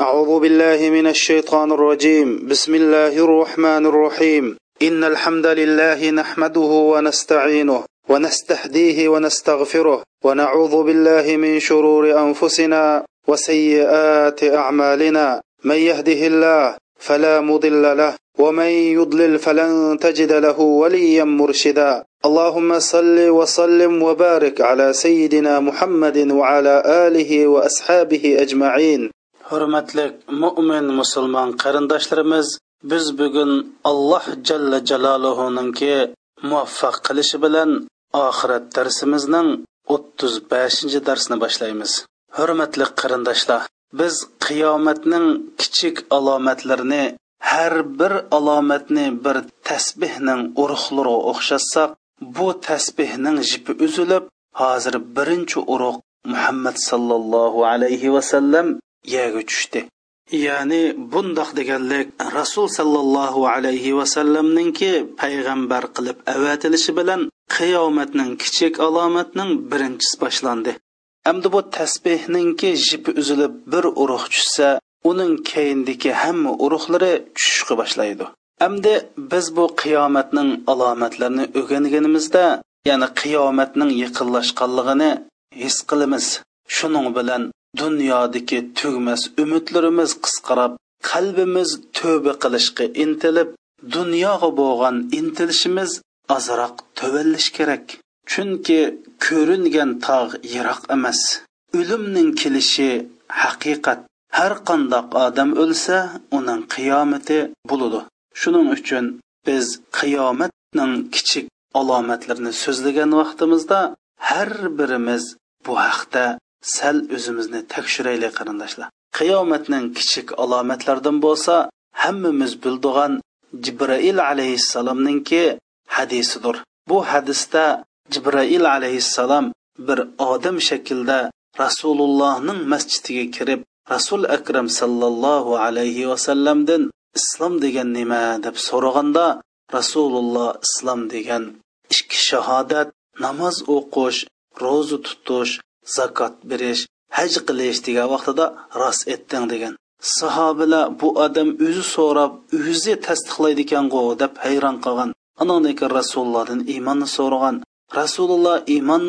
أعوذ بالله من الشيطان الرجيم. بسم الله الرحمن الرحيم. إن الحمد لله نحمده ونستعينه ونستهديه ونستغفره ونعوذ بالله من شرور أنفسنا وسيئات أعمالنا. من يهده الله فلا مضل له ومن يضلل فلن تجد له وليا مرشدا. اللهم صل وسلم وبارك على سيدنا محمد وعلى آله وأصحابه أجمعين. Hurmatli mo'min musulmon qarindoshlarimiz biz bugun alloh jalla jaloluhuningki muvaffaq qilishi bilan oxirat darsimizning o'ttiz beshinchi darsni boshlaymiz. Hurmatli qarindoshlar biz qiyomatning kichik alomatlarini har bir alomatni bir tasbehning urug'lari o'xshatsak bu tasbehning jipi uzilib hozir birinchi urug' muhammad sallallohu alayhi vasallam yerga tushdi. Ya'ni bundoq deganlik rasul sollallohu alayhi vasallamninki payg'ambar qilib avatilishi bilan qiyomatning kichik alomatning birinchisi boshlandi. Amdi bu tasbehninki jipi uzilib bir urug' tushsa uning keyindagi hamma urug'lari tushishga boshlaydi. Amdi biz bu qiyomatning alomatlarini o'rganganimizda ya'ni qiyomatning yaqinlashganligini his qilamiz. Shuning bilan dunyodagi tugmas umidlarimiz qisqarab qalbimiz tövba qilishga intilib dunyoga bo'lgan intilishimiz ozroq tuvallish kerak. Chunki ko'ringan tog' yiroq emas. O'limning kelishi haqiqat. Har qandoq odam o'lsa uning qiyomati bo'ladi. Shuning uchun biz qiyomatning kichik alomatlarini so'zlagan vaqtimizda har birimiz bu haqda sal o'zimizni tekshiraylik qarindoshlar. Qiyomatning kichik alomatlaridan bo'lsa hammamiz bildigan jibrail alayhissalomninki hadisidir. Bu hadisda jibrail alayhissalom bir odam shaklda rasulullohning masjidiga kirib rasul akram sallallohu alayhi vasallamdan islom degan nima? deb so'raganda rasululloh islom degan ikki shahodat namoz o'qish ro'za tutish zakot berish haj qilish degan vaqtida rost etding degan. Sahobalar bu odam o'zi so'rab o'zi tasdiqlaydi ekangu deb hayron qolgan. Anandan keyin rasulullohdan iymonni so'ragan. Rasululloh iymon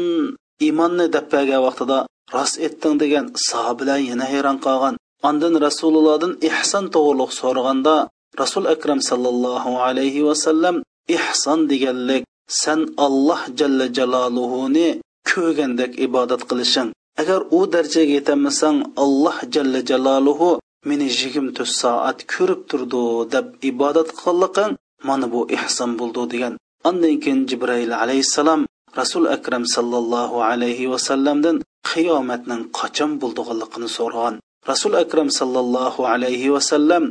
iymonni deb bergan vaqtida rost etding degan sahobalar yana hayron qolgan. Ondan rasulullohdan ehson to'g'riliq so'raganda rasul akram sallallohu alayhi vasallam ehson deganlik san alloh jalla jaloluhuni ko'rgandek ibodat qilishing. Agar u darajaga yetamasang alloh jalla jaloluhu meni yigirma to'rt soat ko'rib turdi deb ibodat qilganliging mana bu ehson bo'ldi degan. Ondan keyin jibrayil alayhissalom rasul akram sallallohu alayhi vasallamdan qiyomatning qachon bo'ldiganligini so'ragan rasul akram sallallohu alayhi vasallam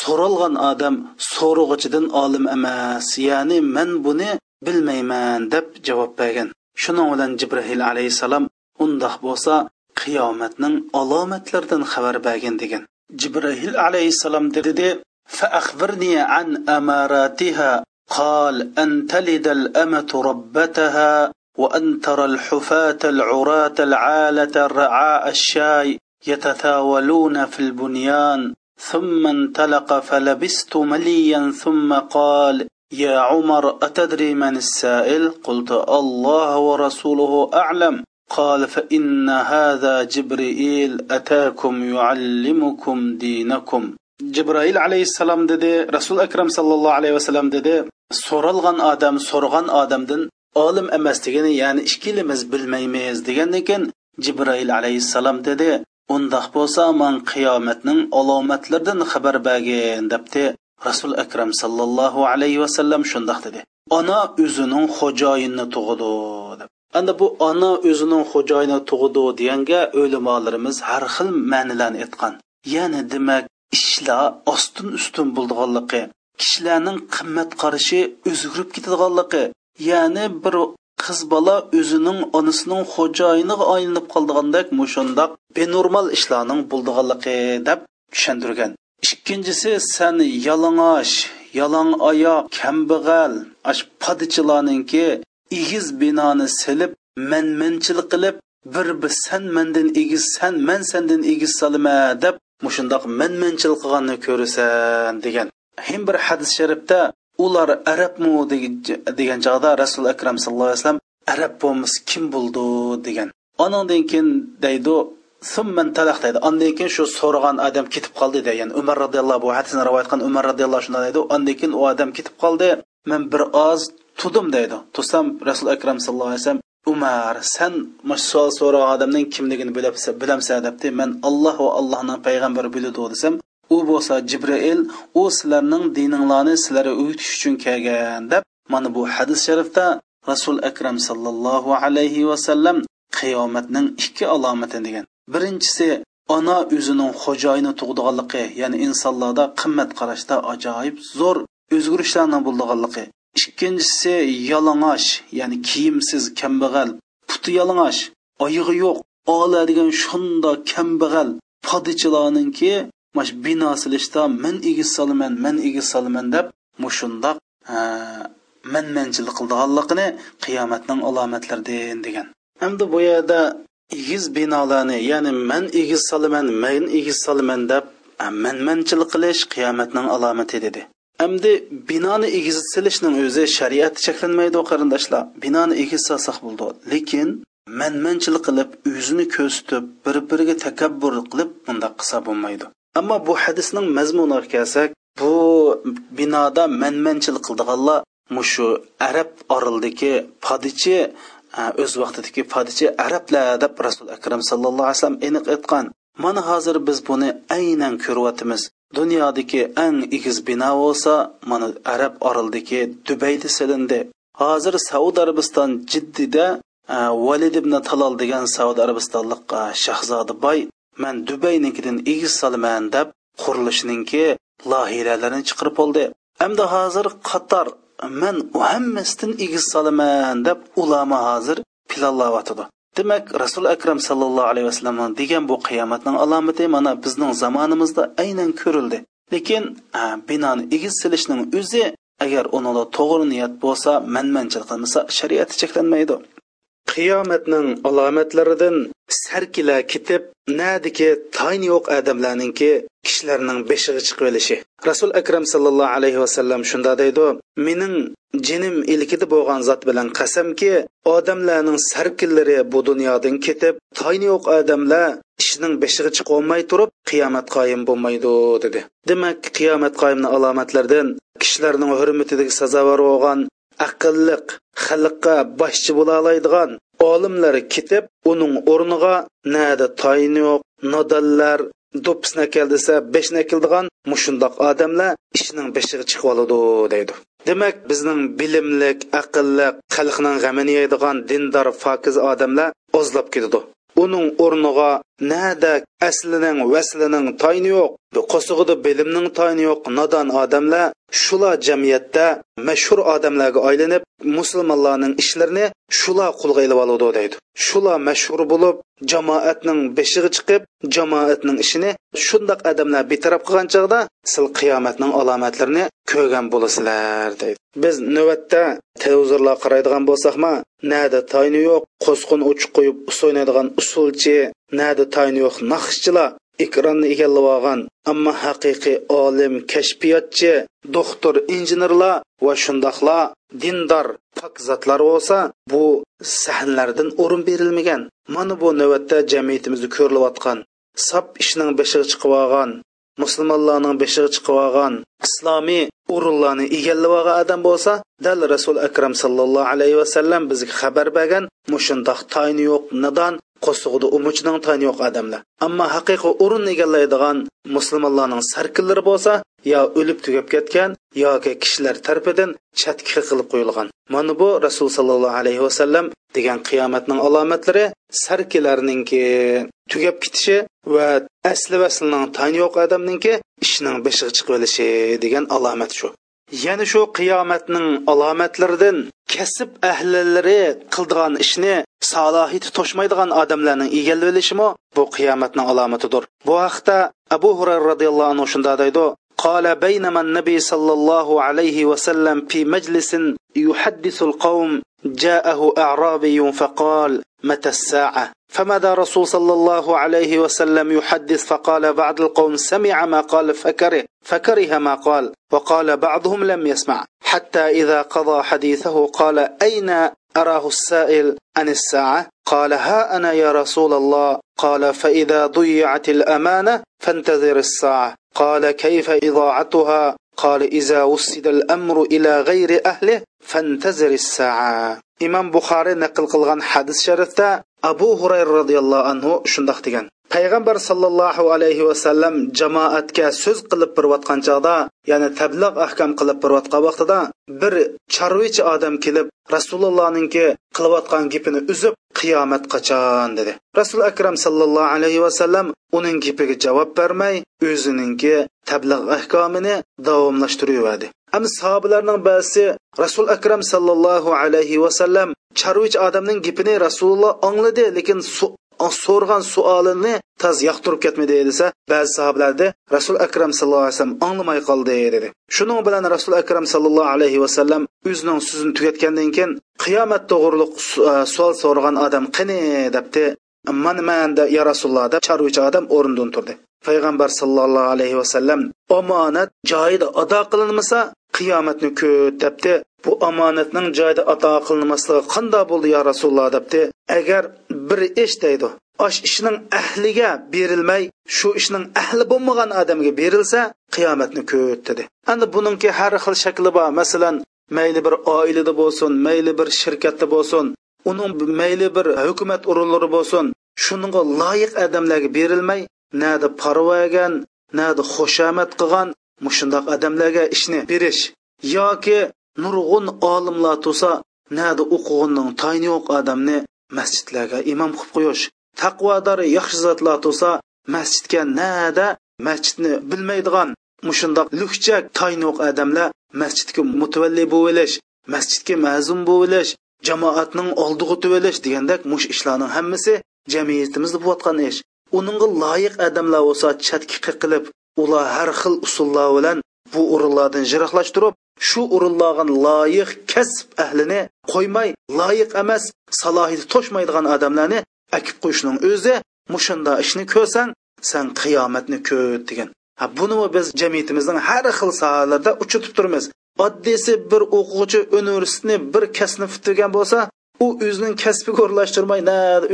so'ralgan odam so'rg'ichidan olim emas ya'ni men buni bilmayman deb javob bergan. shuning bilan jibril alayhissalom undoq bo'lsa qiyomatning alomatlaridan xabar bergan degan jibril alayhissalom dedi فأخبرني عن أماراتها قال أن تلد الأمة ربتها وأن ترى الحفاة العراة العالة الرعاء الشاي يتثاولون في البنيان ثم انطلق فلبست مليا ثم قال يا عمر أتدري من السائل قلت الله ورسوله أعلم قال فإن هذا جبريل أتاكم يعلمكم دينكم جبرائيل عليه السلام dedi rasul akram sallallohu alayhi vasallam dedi so'ralgan odam so'rgan odamdan olim emas degani ya'ni ikkilimiz bilmaymiz degandan keyin jibrail alayhissalom dedi undoq bo'lsa man qiyomatning alomatlaridan xabar bergin debdi Rasul akram sallallohu alayhi vasallam shundoq dedi. Ona o'zining xo'jayinni tug'di deb. Endi bu ona o'zining xo'jayini tug'di deganga o'limolarimiz har xil ma'nilarni aytgan. Ya'ni demak ishlar ostin ustun bo'ldiganligi kishilarning qimmat qarashi o'zgarib ketadiganligi ya'ni bir qiz bola o'zining onasining xo'jayiniga aylanib qoldigandek mushundoq benormal ishlarning bo'ldiganligi deb tushuntirgan. Ikkinchisi san yalang'och yalang oyoq kambag'al ash podichilarninki egiz binoni silib manmanchilik qilib bir bir san mandan egiz san man sandan egiz solma deb mushundoq manmanchilik qilganni ko'rasan degan. Him bir hadis sharifda ular arabmi degan chog'da rasul akram sallallohu alayhi vasallam arab bo'lmiz kim bo'ldi? degan. Anandan keyin deydi summan talaq deydi. Andan keyin shu so'ragan odam ketib qoldi deydi ya'ni umar roziyallohu bu hadisni rivoyat qilgan. Umar roziyallohu shunday deydi. Andan keyin u odam ketib qoldi. Men bir oz tudim deydi. Tursam rasul akram sallallohu alayhi vasallam umar san savol so'ragan odamning kimligini bilamsan debdi man alloh va allohning payg'ambari biladi desam u bo'lsa jibrail u sizlarning dininglarni sizlarga o'tish uchun kelgan deb mana bu hadis sharifda rasul akram sallallohu alayhi vasallam qiyomatning ikki alomati degan. Birinchisi ona o'zining xo'jayini tug'diganligi ya'ni insonlarda qimmat qarashda ajoyib zo'r o'zgarishlarni bo'ldiganligi ikkinchisi yalang'och ya'ni kiyimsiz kambag'al puti yalang'och oyog'i yo'q ola degan shunda kambag'al podichilarninki mash bino silishda men egiz solaman men egiz solaman deb mushundoq manmanchilik qildiganligini qiyomatning alomatlaridan degan. Endi bu yerda egiz binolarni ya'ni man egiz solaman men egiz solaman deb manmanchilik qilish qiyomatning alomati dedi endi binoni egiz silishning o'zi shariat cheklanmaydi qarindoshlar. Binoni egiz solsak bo'ldi. Lekin manmanchilik qilib, o'zini ko'rsatib, bir-biriga takabbur qilib bunday qilsa bo'lmaydi. Ammo bu hadisning mazmuniga kelsak, bu binoda manmanchilik qildiganlar mushu arab orildagi podichi o'z vaqtidagi podichi arablar deb rasul akram sallallohu alayhi vasallam aniq aytgan. Mana hozir biz buni aynan ko'ryapmiz. Dunyodagi eng egiz bino bo'lsa mana arab orildagi dubayda silindi hozir saudiya arabiston jiddida valid ibn talol degan saudiya arabistonlik shahzoda boy man dubaynikidan egiz solaman deb qurilishningki loyihalarini chiqarib oldi. Hamda hozir qator man hammasidan egiz solaman deb ulama hozir planlayotidi demak rasul akram sallallohu alayhi vasallam degan bu qiyomatning alomati mana bizning zamonimizda aynan ko'rildi. Lekin binoni egiz silishning o'zi agar unida to'g'ri niyat bo'lsa manmanchilik qilmasa shariat cheklanmaydi. Qiyomatning alomatlaridan sarkila ketib nadiki tayni yo'q odamlarninki kishilarning beshig'i chiqib olishi. Rasul akram sallallohu alayhi vasallam shunda deydi mening jinim ilkida bo'lgan zot bilan qasamki odamlarning sarkillari bu dunyodan ketib tayni yo'q odamlar ishning beshig'i chiqib olmay turib qiyomat qoyim bo'lmaydi dedi. Demak qiyomat qoyimni alomatlaridan kishilarning hurmatidagi sazovor bo'lgan aqlliq xalqqa boshchi bo'la oladigan olimlar ketib uning o'rniga nada tayini yo'q nodonlar do'pis nakal desa besh nakildigan mushundoq odamlar ishning beshig'i chiqib oladi deydi. Demak bizning bilimlik aqlli xalqning g'amini yeydigan dindor fokiz odamlar ozlab ketadi. Uning o'rniga nada aslining vaslining tayini yo'q qo'sig'ida bilimning tayini yo'q nodon odamlar shular jamiyatda mashhur odamlarga aylanib musulmonlarning ishlarini shular qo'lga ilib oladi deydi. Shular mashhur bo'lib jamoatning beshig'i chiqib jamoatning ishini shundoq odamlar betaraf qilgan chog'da sil qiyomatning alomatlarini ko'rgan bo'lasizlar deydi. Biz navbatda televizorlar qaraydigan bo'lsakmi? Nada tayni yo'q qo'sqin uchiq qo'yib o'ynaydigan usulchi nada tayin yo'q naqshchilar ekronni egallab olgan ammo haqiqiy olim kashfiyotchi doktor injenerlar va shundoqlar dindor pok zotlar bo'lsa bu sahnlardan o'rin berilmagan. Mana bu navbatda jamiyatimizda ko'rilayotgan sap ishning beshig'i chiqib olgan musulmonlarning beshig'i chiqib olgan islomiy o'rinlarni egallab olgan odam bo'lsa dal rasul akram sallallohu alayhi vasallam bizga xabar bergan mushundoq tayini yo'q nadon qo'ssig'ida umuchning tani yo'q odamlar ammo haqiqiy o'rin egallaydigan musulmonlarning sarkillari bo'lsa yo o'lib tugab ketgan yoki kishilar tarafidan chatki qilib qo'yilgan. Mana bu rasul sollallohu alayhi vasallam degan qiyomatning alomatlari sarkilarninki tugab ketishi va asli vaslining tani yo'q odamninki ishning beshig'i chiqib olishi degan alomat shu. yana shu qiyomatning alomatlaridan kasb ahlilari qildigan ishni salohiyati to'shmaydigan odamlarning egallab olishimi bu qiyomatning alomatidir bu haqda abu hurayra roziyallohu anhu shunda deydi قال بينما النبي صلى الله عليه وسلم في مجلس يحدث القوم جاءه أعرابي فقال متى الساعة فماذا رسول صلى الله عليه وسلم يحدث؟ فقال بعض القوم سمع ما قال فكره فكره ما قال وقال بعضهم لم يسمع. حتى إذا قضى حديثه قال أين أراه السائل عن الساعة؟ قال ها أنا يا رسول الله. قال فإذا ضيعت الأمانة فانتظر الساعة. قال كيف إضاعتها؟ قال إذا وسد الأمر إلى غير أهله فانتظر الساعة. imom buxoriy naql qilgan hadis sharifda abu hurayra roziyallohu anhu shundoq degan. Payg'ambar sollallohu alayhi vasallam jamoatga so'z qilib berayotgan chog'da ya'ni tabliq ahkam qilib berayotgan vaqtida bir chorvichi odam kelib rasulullohninki qilayotgan gapini uzib qiyomat qachon dedi. Rasul akram sallallohu alayhi vasallam uning gapiga javob bermay o'zininki tabliq ahkomini davomlashtiraverdi ham sahobalarning ba'zisi rasul akram sallallohu alayhi vasallam charvich odamning gapini rasululloh angladi lekin so'rgan savolini taz yoqtirib ketmadi desa ba'zi sahobalarda rasul akram sallallohu alayhi vasallam anglamay qoldi dedi. Shuning bilan rasul akram sallallohu alayhi vasallam o'zining so'zini tugatgandan keyin qiyomat to'g'riliq savol e, so'ragan odam qani debdi. Man man ya rasululloh deb charvich odam o'rnidan turdi. Payg'ambar sallallohu alayhi vasallam omonat joyida ado qilinmasa qiyomatni kut debdi. Bu omonatning joyida ato qilinmasligi qanday bo'ldi yo rasululloh debdi. Agar bir ish deydi osh ishning ahliga berilmay shu ishning ahli bo'lmagan odamga berilsa qiyomatni ko't dedi. Endi buningki har xil shakli bor. Masalan mayli bir oilada bo'lsin mayli bir shirkatda bo'lsin uning mayli bir hukumat o'rinlari bo'lsin shunga loyiq odamlarga berilmay nadi parvagan nadi xushamad qilgan mushundoq odamlarga ishni berish yoki nurg'un olimlar tursa nada o'qig'inning tayni yo'q odamni masjidlarga imom qilib qo'yish. Taqvodor yaxshi zotlar tursa masjidga nada masjidni bilmaydigan mushundoq lukchak tayni yo'q odamlar masjidga mutavalli bo'lish masjidga ma'zum bo'lish jamoatning oldiga o'tib degandek mush ishlarning hammasi jamiyatimizda bo'layotgan ish. Uningga loyiq odamlar bo'lsa chatki qilib ular har xil usullar bilan bu o'rinlardan jiroqlashtirib shu o'rinlarga loyiq kasb ahlini qo'ymay loyiq emas salohiyati to'shmaydigan odamlarni akib qo'yishning o'zi mushunda ishni ko'rsang san qiyomatni ko't degan. Ha buni biz jamiyatimizning har xil sohalarda uchitib turmiz oddiysi bir o'quvchi universitetni bir kasbni bitirgan bo'lsa u o'zining kasbiga o'rinlashtirmay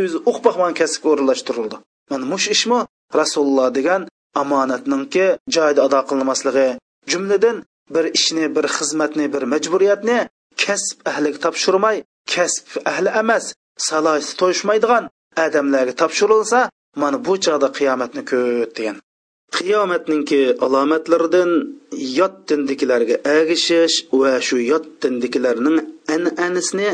o'zi o'qib boqmagan kasbga o'rinlashtirildi mana mush ishmi rasululloh degan omonatninki joyida ado qilinmasligi jumladan bir ishni bir xizmatni bir majburiyatni kasb ahliga topshirmay kasb ahli emas salohiyati to'yishmaydigan odamlarga topshirilsa mana bu chog'da qiyomatni ko't degan. Qiyomatninki alomatlaridan yot dindikilarga agishish va shu yot dindikilarning an'anasini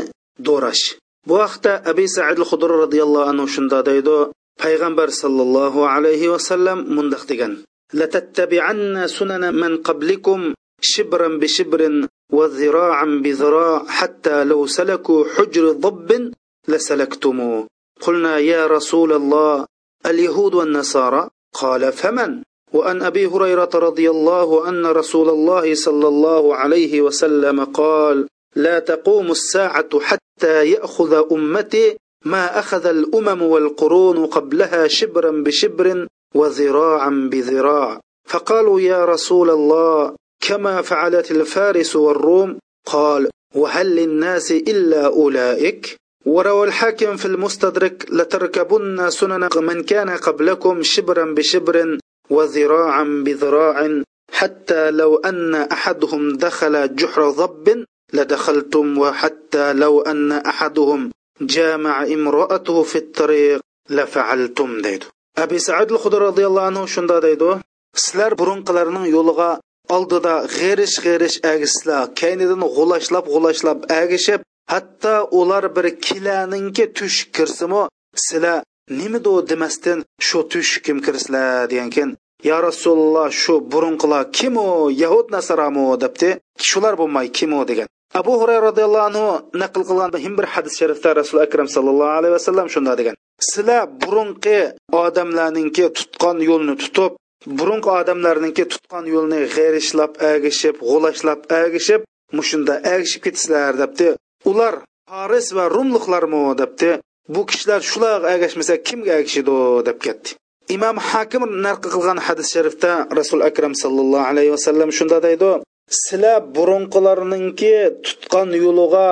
do'rash. Bu haqda abi said hudr roziyallohu anhu shunda deydi payg'ambar sollallohu alayhi vasallam mundoq degan. لتتبعن سنن من قبلكم شبرا بشبر وذراعا بذراع حتى لو سلكوا حجر ضب لسلكتموه قلنا يا رسول الله اليهود والنصارى؟ قال فمن؟ وأن أبي هريرة رضي الله أن رسول الله صلى الله عليه وسلم قال لا تقوم الساعة حتى يأخذ أمتي ما أخذ الأمم والقرون قبلها شبرا بشبر وذراعا بذراع فقالوا يا رسول الله كما فعلت الفارس والروم؟ قال وهل للناس إلا أولئك؟ وروى الحاكم في المستدرك لتركبن سنن من كان قبلكم شبرا بشبر وذراعا بذراع حتى لو أن أحدهم دخل جحر ضب لدخلتم وحتى لو أن أحدهم جامع امرأته في الطريق لفعلتم deydi abi said hudri roziyallohu anhu shunda deydi. Sizlar burunqilarning yo'liga oldida g'erish g'erish agisizlar kaynidan g'ulashlab g'ulashlab agishib hatto ular bir kilaninki tush kirsimu sizlar nimadu demasdan shu tush kim kirsizlar degankin yo rasululloh shu burunqilar kimu? Yahud nasaramu debdi. Shular bo'lmay kimu degan. Abu hurayra roziyallohu anhu naql qilgan bir hadis sharifda rasul akram sallallohu alayhi vasallam shunday degan. Sizlar burunqi odamlarninki tutgan yo'lni tutib burunqi odamlarninki tutgan yo'lni g'erishlab agishib g'ulashlab agishib mushunda agishib ketsizlar debdi. Ular faris va rumliqlarmi debdi. Bu kishilar shular agashmasa kimga agishidi deb ketdi. Imom hakim narqi qilgan hadis sharifda rasul akram sallallohu alayhi vasallam shunda deydi. Sizlar burunqilarninki tutgan yo'liga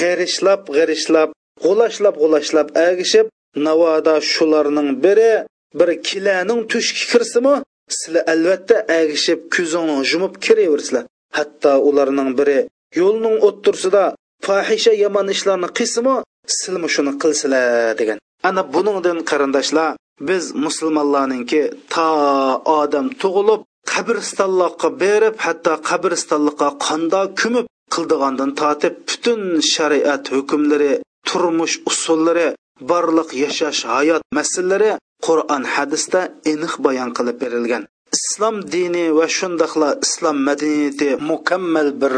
g'arishlab g'arishlab g'ulashlab g'ulashlab agishib navoda shularning biri bir kilaning tushga kirsimi? Sizlar albatta agishib ko'zingni yumib kiraversizlar hatto ularning biri yo'lning o'ttirsida fohisha yomon ishlarni qilsimi? Silmi shuni qilsilar degan. Ana buningdan qarindoshlar biz musulmonlarninki to odam tug'ilib qabristonlikqa berib hatto qabristonlikqa qanda ko'mib qildigandan tortib butun shariat hukmlari turmush usullari barliq yashash hayot masalalari qur'on hadisda aniq bayon qilib berilgan. Islom dini va shundoqla islom madaniyati mukammal bir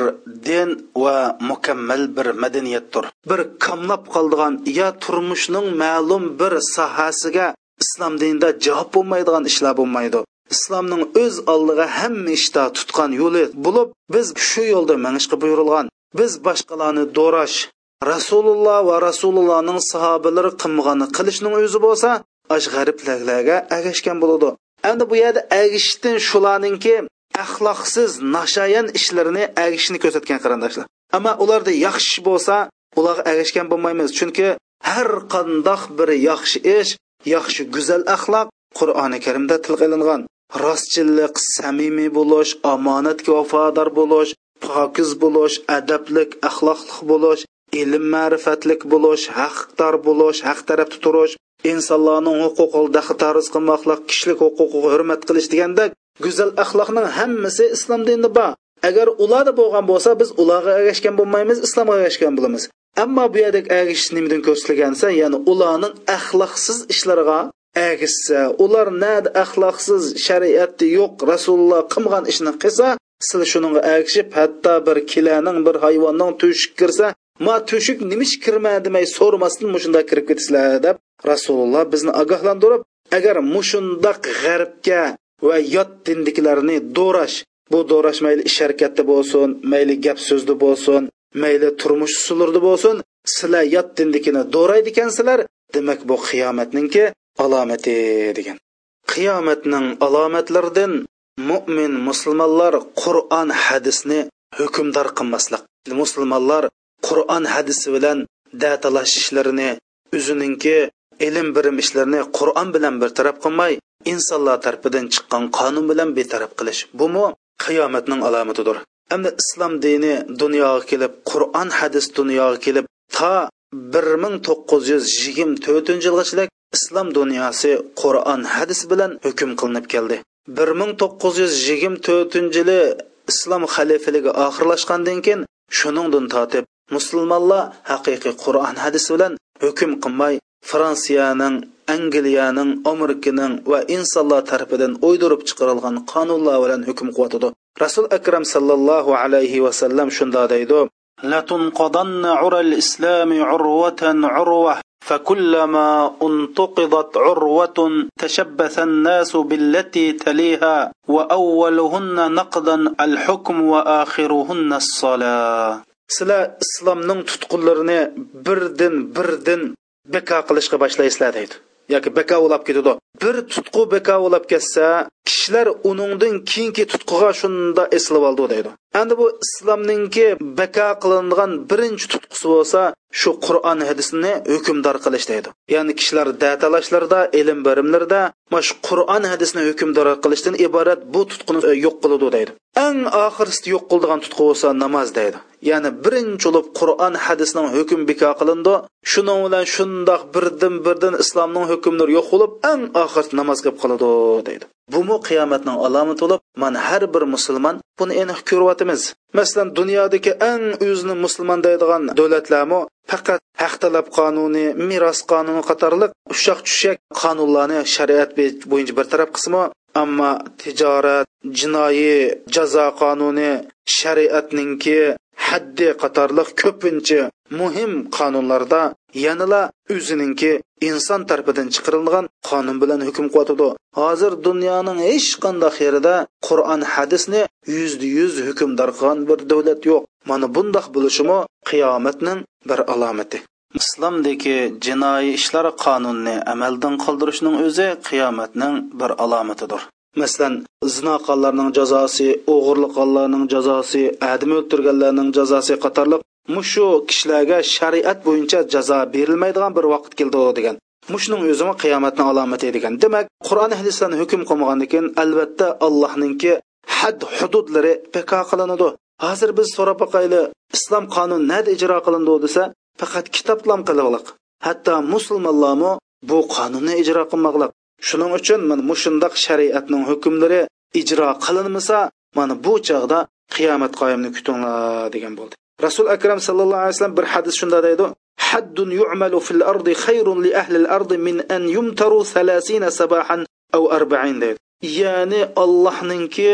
din va mukammal bir madaniyatdir. Bir kamlab qoldigan yo turmushning ma'lum bir sohasiga islom dinida javob bo'lmaydigan ishlar bo'lmaydi. Islomning o'z oldiga hamma ishda tutgan yo'li bo'lib biz shu yo'lda mangishga buyurilgan biz boshqalarni do'rash rasululloh va rasulullohning sahobalari qilmag'ani qilishning o'zi bo'lsa ash g'ariblarga agashgan bo'ladi. Endi bu yerda agishishdan shularninki axloqsiz nashayan ishlarini agishishni ko'rsatgan qarindoshlar. Ammo ularda yaxshi bo'lsa ularga agashgan bo'lmaymiz. Chunki har qandoq bir yaxshi ish yaxshi go'zal axloq qur'oni karimda tilga ilingan. Rostchillik samimiy bo'lish omonatga vafodor bo'lish pokiz bo'lish adablik axloqli bo'lish ilm ma'rifatlik bo'lish haqdor bo'lish haq tarafda turish insonlarning huquqini daxtariz qilmoqlik kishilik huquqiga hurmat qilish deganda go'zal axloqning hammasi islom dinida bor. Agar ularda bo'lgan bo'lsa biz ularga ergashgan bo'lmaymiz islomga ergashgan bo'lamiz. Ammo bu yerdek ergashish nimadan ko'rsatilgansa ya'ni ularning axloqsiz ishlariga ergishsa ular nada axloqsiz shariatda yo'q rasululloh qilmagan ishni qilsa siz shunga ergishib hatto bir kilaning bir hayvonning tushib kirsa ma tushuk nimish kirma demay so'ramasdan mushunda kirib ketasizlar deb rasululloh bizni ogohlantirib agar mushundoq g'arbga va yot dindikilarni do'rash bu do'rash mayli ish harakatda bo'lsin mayli gap so'zda bo'lsin mayli turmush usulida bo'lsin sizlar yot dindikini do'raydi ekansizlar demak bu qiyomatninki alomati degan. Qiyomatning alomatlaridan mo'min musulmonlar qur'on hadisni hukmdor qilmaslik musulmonlar qur'on hadisi bilan datalashishlarini o'zininki ilm birim ishlarini qur'on bilan bir taraf qilmay insonlar tarafidan chiqqan qonun bilan betaraf qilish bumi qiyomatning alomatidir. Endi islom dini dunyoga kelib qur'on hadis dunyoga kelib to bir ming to'qqiz yuz yigirma to'rtinchi yilgacha islom dunyosi qur'on hadis bilan hukm qilinib keldi. bir ming to'qqiz yuz yigirma to'rtinchi yili islom xalifaligi oxirlashgandan keyin shuningdan tortib musulmonlar haqiqiy qur'on hadis bilan hukm qilmay fransiyaning angliyaning amerikaning va insonlar tarafidan o'ydirib chiqarilgan qonunlar bilan hukm qilyotidi rasul akram sallallohu alayhi vasallam shunda deydi لتنقضن عرى الإسلام عروة عروة فكلما انتقضت عروة تشبث الناس بالتي تليها وأولهن نقضا الحكم وآخرهن الصلاة sizlar islomning tutqunlarini birdan birdan bika qilishga boshlaysizlar deydi. Yoki bika ulab ketadi. Bir tutqu beka ulab ketsa kishilar uningdan keyingi tutquga shunda eslab oldi deydi. Endi bu islomninki beka qilingan birinchi tutqusi bo'lsa shu qur'on hadisini hukmdor qilish deydi. Ya'ni kishilar datalashlarda ilm birimlarda shu qur'on hadisni hukmdor qilishdan iborat bu tutquni e, yo'q qiladi deydi. Eng oxirisida yo'q qiladigan tutqu bo'lsa namoz deydi. Ya'ni birinchi bo'lib qur'on hadisning hukm beka qilindi. Shuning bilan shundoq birdan birdan islomning hukmlari yo'q bo'lib eng oxir namoz qilib qoladi deydi. Bumi qiyomatning alomati bo'lib mana har bir musulmon buni aniq ko'ryapmiz. Masalan dunyodagi eng o'zini musulmon deydigan davlatlarmi faqat haq talab qonuni meros qonuni qatorliq ushoq tushak qonunlarni shariat bo'yicha bartaraf qismi ammo tijorat jinoiy jazo qonuni shariatninki haddi qatorliq ko'pincha muhim qonunlarda yanala o'zininki inson tarafidan chiqarilgan qonun bilan hukm qilyotidi hozir dunyoning hech qanday yerida qur'on hadisni yuzda yuz hukmdor qilgan bir davlat yo'q. Mana bundoq bo'lishimi qiyomatning bir alomati. Islomdagi jinoiy ishlar qonunni amaldan qoldirishning o'zi qiyomatning bir alomatidir. Masalan zino qilganlarning jazosi o'g'irlik qilganlarning jazosi adam o'ltirganlarning jazosi qatorliq mushu kishilarga shariat bo'yicha jazo berilmaydigan bir vaqt keldi degan. Mushning o'zini qiyomatning alomati degan. Demak qur'on hadislarni hukm qilmagandan keyin albatta allohninki had hududlari beko qilinadi. Hozir biz so'rab boqayli islom qonuni nada ijro qilindi desa faqat kitoblam qiliqliq hatto musulmonlarmi bu qonunni ijro qilmoqliq. shuning uchun mana mushundoq shariatning hukmlari ijro qilinmasa mana bu chog'da qiyomat qoyimni kutinglar degan bo'ldi. Rasul akram sallallohu alayhi vasallam bir hadis shunda deydi haddun yu'malu fil ardi khayrun li ahli al ardi min an yumtaru 30 sabahan aw 40 deydi. Ya'ni allohninki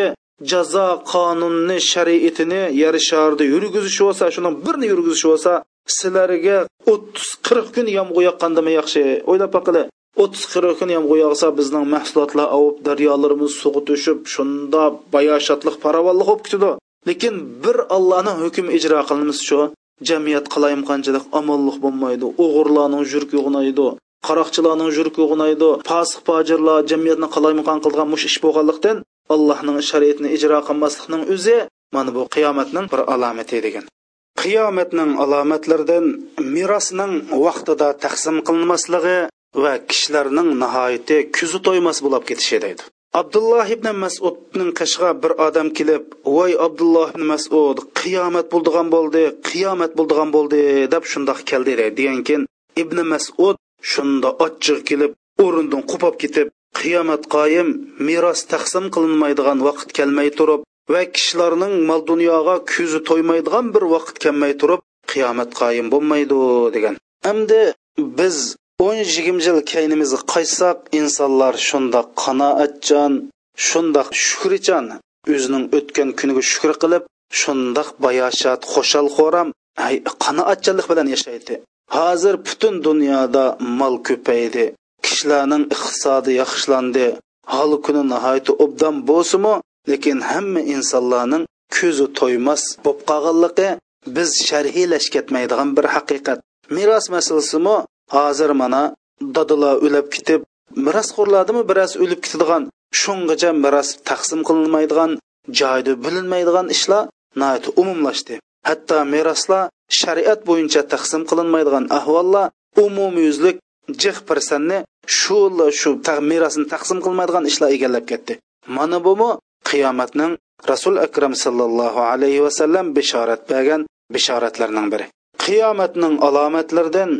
jazo qonunni shariatini yer sharda yurgizishi bo'lsa shuning birini yurgizishi bo'lsa sizlarga o'ttiz qirq kun yomg'ir yoqqandimi yaxshi o'ylab boqili o'ttiz qirq kun yomg'ir yog'sa bizning mahsulotlar ovib daryolarimiz suvga to'shib shunda bayoshatliq farovonlik bo'lib ketadi. Lekin bir allohning hukmi ijro qilinmasa shu jamiyat qalayim qanchalik omonlik bo'lmaydi o'g'irlarning jurki g'unaydi qaroqchilarning jurki g'unaydi fosiq fojirlar jamiyatni qalayimqon qilgan mush ish bo'lganlikdan allohning shariatini ijro qilmaslikning o'zi mana bu qiyomatning bir alomati degan. Qiyomatning alomatlaridan merosning vaqtida taqsim qilinmasligi va kishilarning nihoyati kuzi to'ymas bo'lib ketishi deydi. Abdulloh ibn masudning qishg'a bir odam kelib voy abdulloh ibn masud qiyomat bo'ldigan bo'ldi qiyomat bo'ldigan bo'ldi deb shundoq keldi degan keyin ibn masud shunda ochiq kelib o'rindan qupab ketib qiyomat qoyim meros taqsim qilinmaydigan vaqt kelmay turib va kishilarning mol dunyoga ko'zi to'ymaydigan bir vaqt kelmay turib qiyomat qoyim bo'lmaydi degan. Endi biz o'n yigirma yil kaynimizga qaytsak insonlar shundoq qanoatchan shundoq shukrchan o'zining o'tgan kuniga shukur qilib shundoq bayoshat xo'shal xo'ram qanoatchanlik bilan yashaydi. Hozir butun dunyoda mol ko'paydi. Kishilarning iqtisodi yaxshilandi. Hol kuni nihoyat obdan bo'lsimi lekin hamma insonlarning ko'zi to'ymas bo'lib qolganligi biz sharhilash ketmaydigan bir haqiqat. Meros masalasimi? Hozir mana dadila o'lib ketib merosxo'rlardimi biroz o'lib ketadigan shungacha meros taqsim qilinmaydigan joyda bilinmaydigan ishlar umumlashdi. Hatto meroslar shariat bo'yicha taqsim qilinmaydigan ahvollar umumyuzlik jih pirsanni shu shu merosni taqsim qilmaydigan ishlar egallab ketdi. Mana bumi qiyomatning rasul akram sallallohu alayhi vasallam bishorat bergan bishoratlarning biri. Qiyomatning alomatlaridan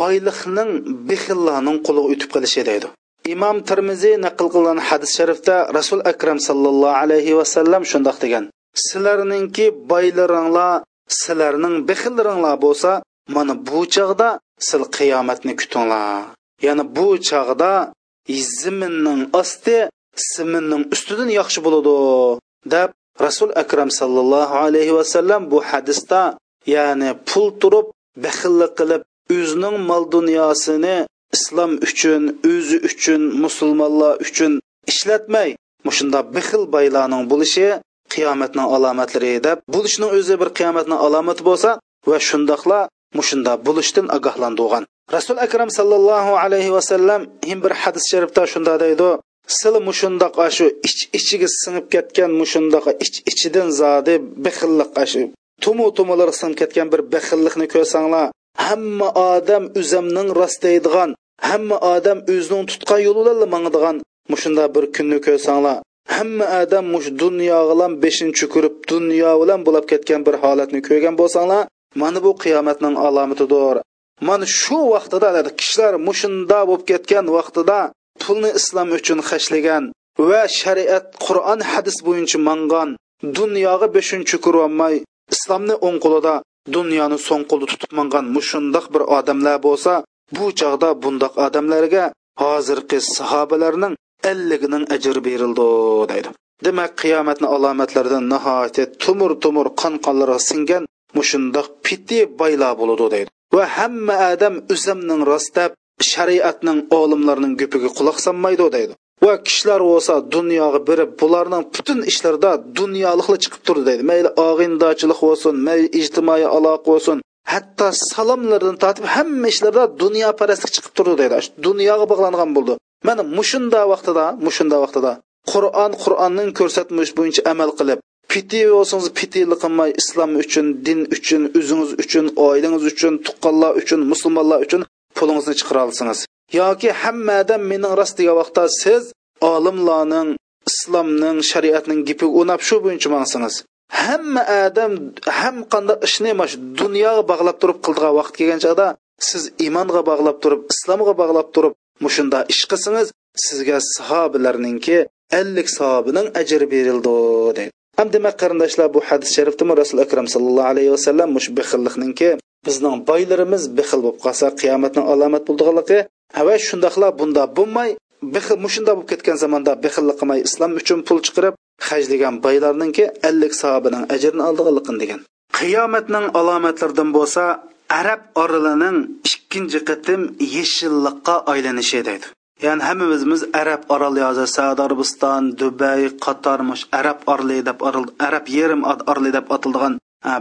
boyliqning bixillarning quliga o'tib qolishi deydi. Imom termiziy naql qilgan hadis sharifda rasul akram sallallohu alayhi vasallam shundoq degan. Sizlarningki boylaringlar sizlarning bixillaringlar bo'lsa mana bu chog'da sil qiyomatni kutinglar. Ya'ni bu chog'da ziminning osti siminning ustidan yaxshi bo'ladi deb rasul akram sallallohu alayhi vasallam bu hadisda ya'ni pul turib baxillik qilib o'zining mol dunyosini islom uchun o'zi uchun musulmonlar uchun ishlatmay mushunda bixil boylarning bo'lishi qiyomatning alomatlari deb bo'lishning o'zi bir qiyomatning alomati bo'lsa va shundoqla mushunda bo'lishdan ogohlantirgan. Rasul akram sallallohu alayhi vasallam him bir hadis sharifda shunda deydi sil mushundoq shu ich ichiga singib ketgan mushundoq ich ichidan zodi bixillik shu tumu tumular singib ketgan bir bixillikni ko'rsanglar hamma odam o'zimning rostlaydigan hamma odam o'zining tutgan yo'li bilan mangadigan mushunda bir kunni ko'rsanglar. Hamma odam mush dunyo bilan beshinchi ko'rib dunyo bilan bo'lib ketgan bir holatni ko'rgan bo'lsanglar mana bu qiyomatning alomatidir. Mana shu vaqtida kishilar mushunda bo'lib ketgan vaqtida pulni islom uchun xashlagan va shariat qur'on hadis bo'yicha mangan dunyoga beshinchi ko'rolmay islomni o'ng qo'lida dunyoni so'ng qo'lda tutib mingan mushundoq bir odamlar bo'lsa bu chog'da bundoq odamlarga hozirgi sahobalarning elligining ajri berildi deydi. Demak qiyomatni alomatlaridan nihoyatda tumur tumur qon qonlari singan mushundoq piti bayla bo'ladi deydi. Va hamma odam o'zimning rostab shariatning olimlarining gupiga quloq solmaydi deydi. Va kishilar bo'lsa dunyoga birib bularning butun ishlarida dunyoliqlar chiqib turdi deydi. Mayli og'indochilik bo'lsin mayli ijtimoiy aloqa bo'lsin hatto salomlardan tortib hamma ishlarda dunyoparastlik chiqib turdi deydi. Dunyoga bog'langan bo'ldi. Mana mushunda vaqtida mushunda vaqtida qur'on qur'onning ko'rsatmish bo'yicha amal qilib piti bo'lsangiz pitili qilmay islom uchun din uchun o'zingiz uchun oilangiz uchun tuqqanlar uchun musulmonlar uchun pulingizni chiqara olsangiz yoki hammadan mening rost degan vaqtda siz olimlarning islomning shariatning gipi unab shu bo'yicha mangsangiz hamma odam ham qanday ishni mana shu dunyoga bog'lab turib qildigan vaqt kelgan chog'da siz iymonga bog'lab turib islomga bog'lab turib mushunda ish qilsangiz sizga sahobalarninki ellik sahobining ajri berildi deydi. Ham demak qarindoshlar bu hadis sharifdimi? Rasul akram sallallohu alayhi vasallam mush bexillikninki bizning boylarimiz bexil bo'lib qolsa qiyomatning alomat bo'ldiganligi va shundoqla bunda bo'lmay bexil mushunda bo'lib ketgan zamonda bexillik qilmay islom uchun pul chiqarib hajlagan boylarninki ellik sahobaning ajrini oldiganligin degan. Qiyomatning alomatlaridan bo'lsa arab oralining ikkinchi qitim yeshillikqa aylanishi deydi. Ya'ni hammamiz arab oroli hozir saudiya arabiston dubay qator arab orli deb arab yerim orli deb atildigan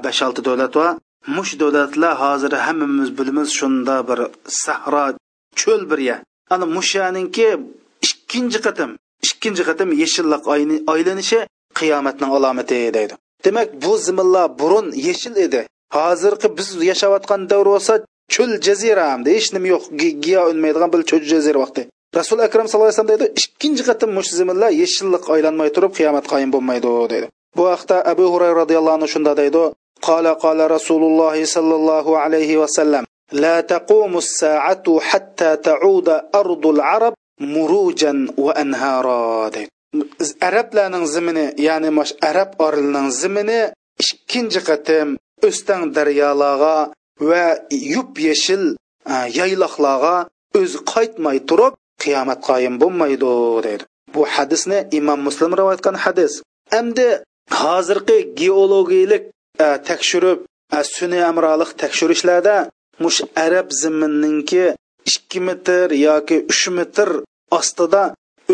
besh olti davlat va mush davlatlar hozir hammamiz bilamiz shunda bir sahro cho'l birya ana mushaninki ikkinchi qatim ikkinchi qatim yeshilliq aylanishi qiyomatning alomati deydi. Demak bu zimillar burun yeshil edi. Hozirgi biz yashayotgan davr bo'lsa cho'l jazira hamda hech nima yo'q? Giyo unmaydigan bir cho'l jazira vaqti. Rasul akram sallallohu alayhi vasallam deydi ikkinchi qatim mush zimillar yeshillik aylanmay turib qiyomat qoyim bo'lmaydi deydi. Bu haqda abu hurayra roziyallohu anhu shunda deydi qala qala rasululloh sollallohu alayhi vasallam لا تقوم الساعة حتى تعود أرض العرب مروجا وأنهارا arablarning zimini ya'ni mash arab orlining zimini ikkinchi qatim o'stan daryolarga va yup yeshil yayloqlarga o'zi qaytmay turib qiyomat qoyim bo'lmaydi deydi bu hadisni imom muslim rivoyat qilgan hadis endi hozirgi geologiyalik e, tekshirib e, sun'iy amrolik tekshirishlarda mush arab zimminninki ikki metr yoki uch metr ostida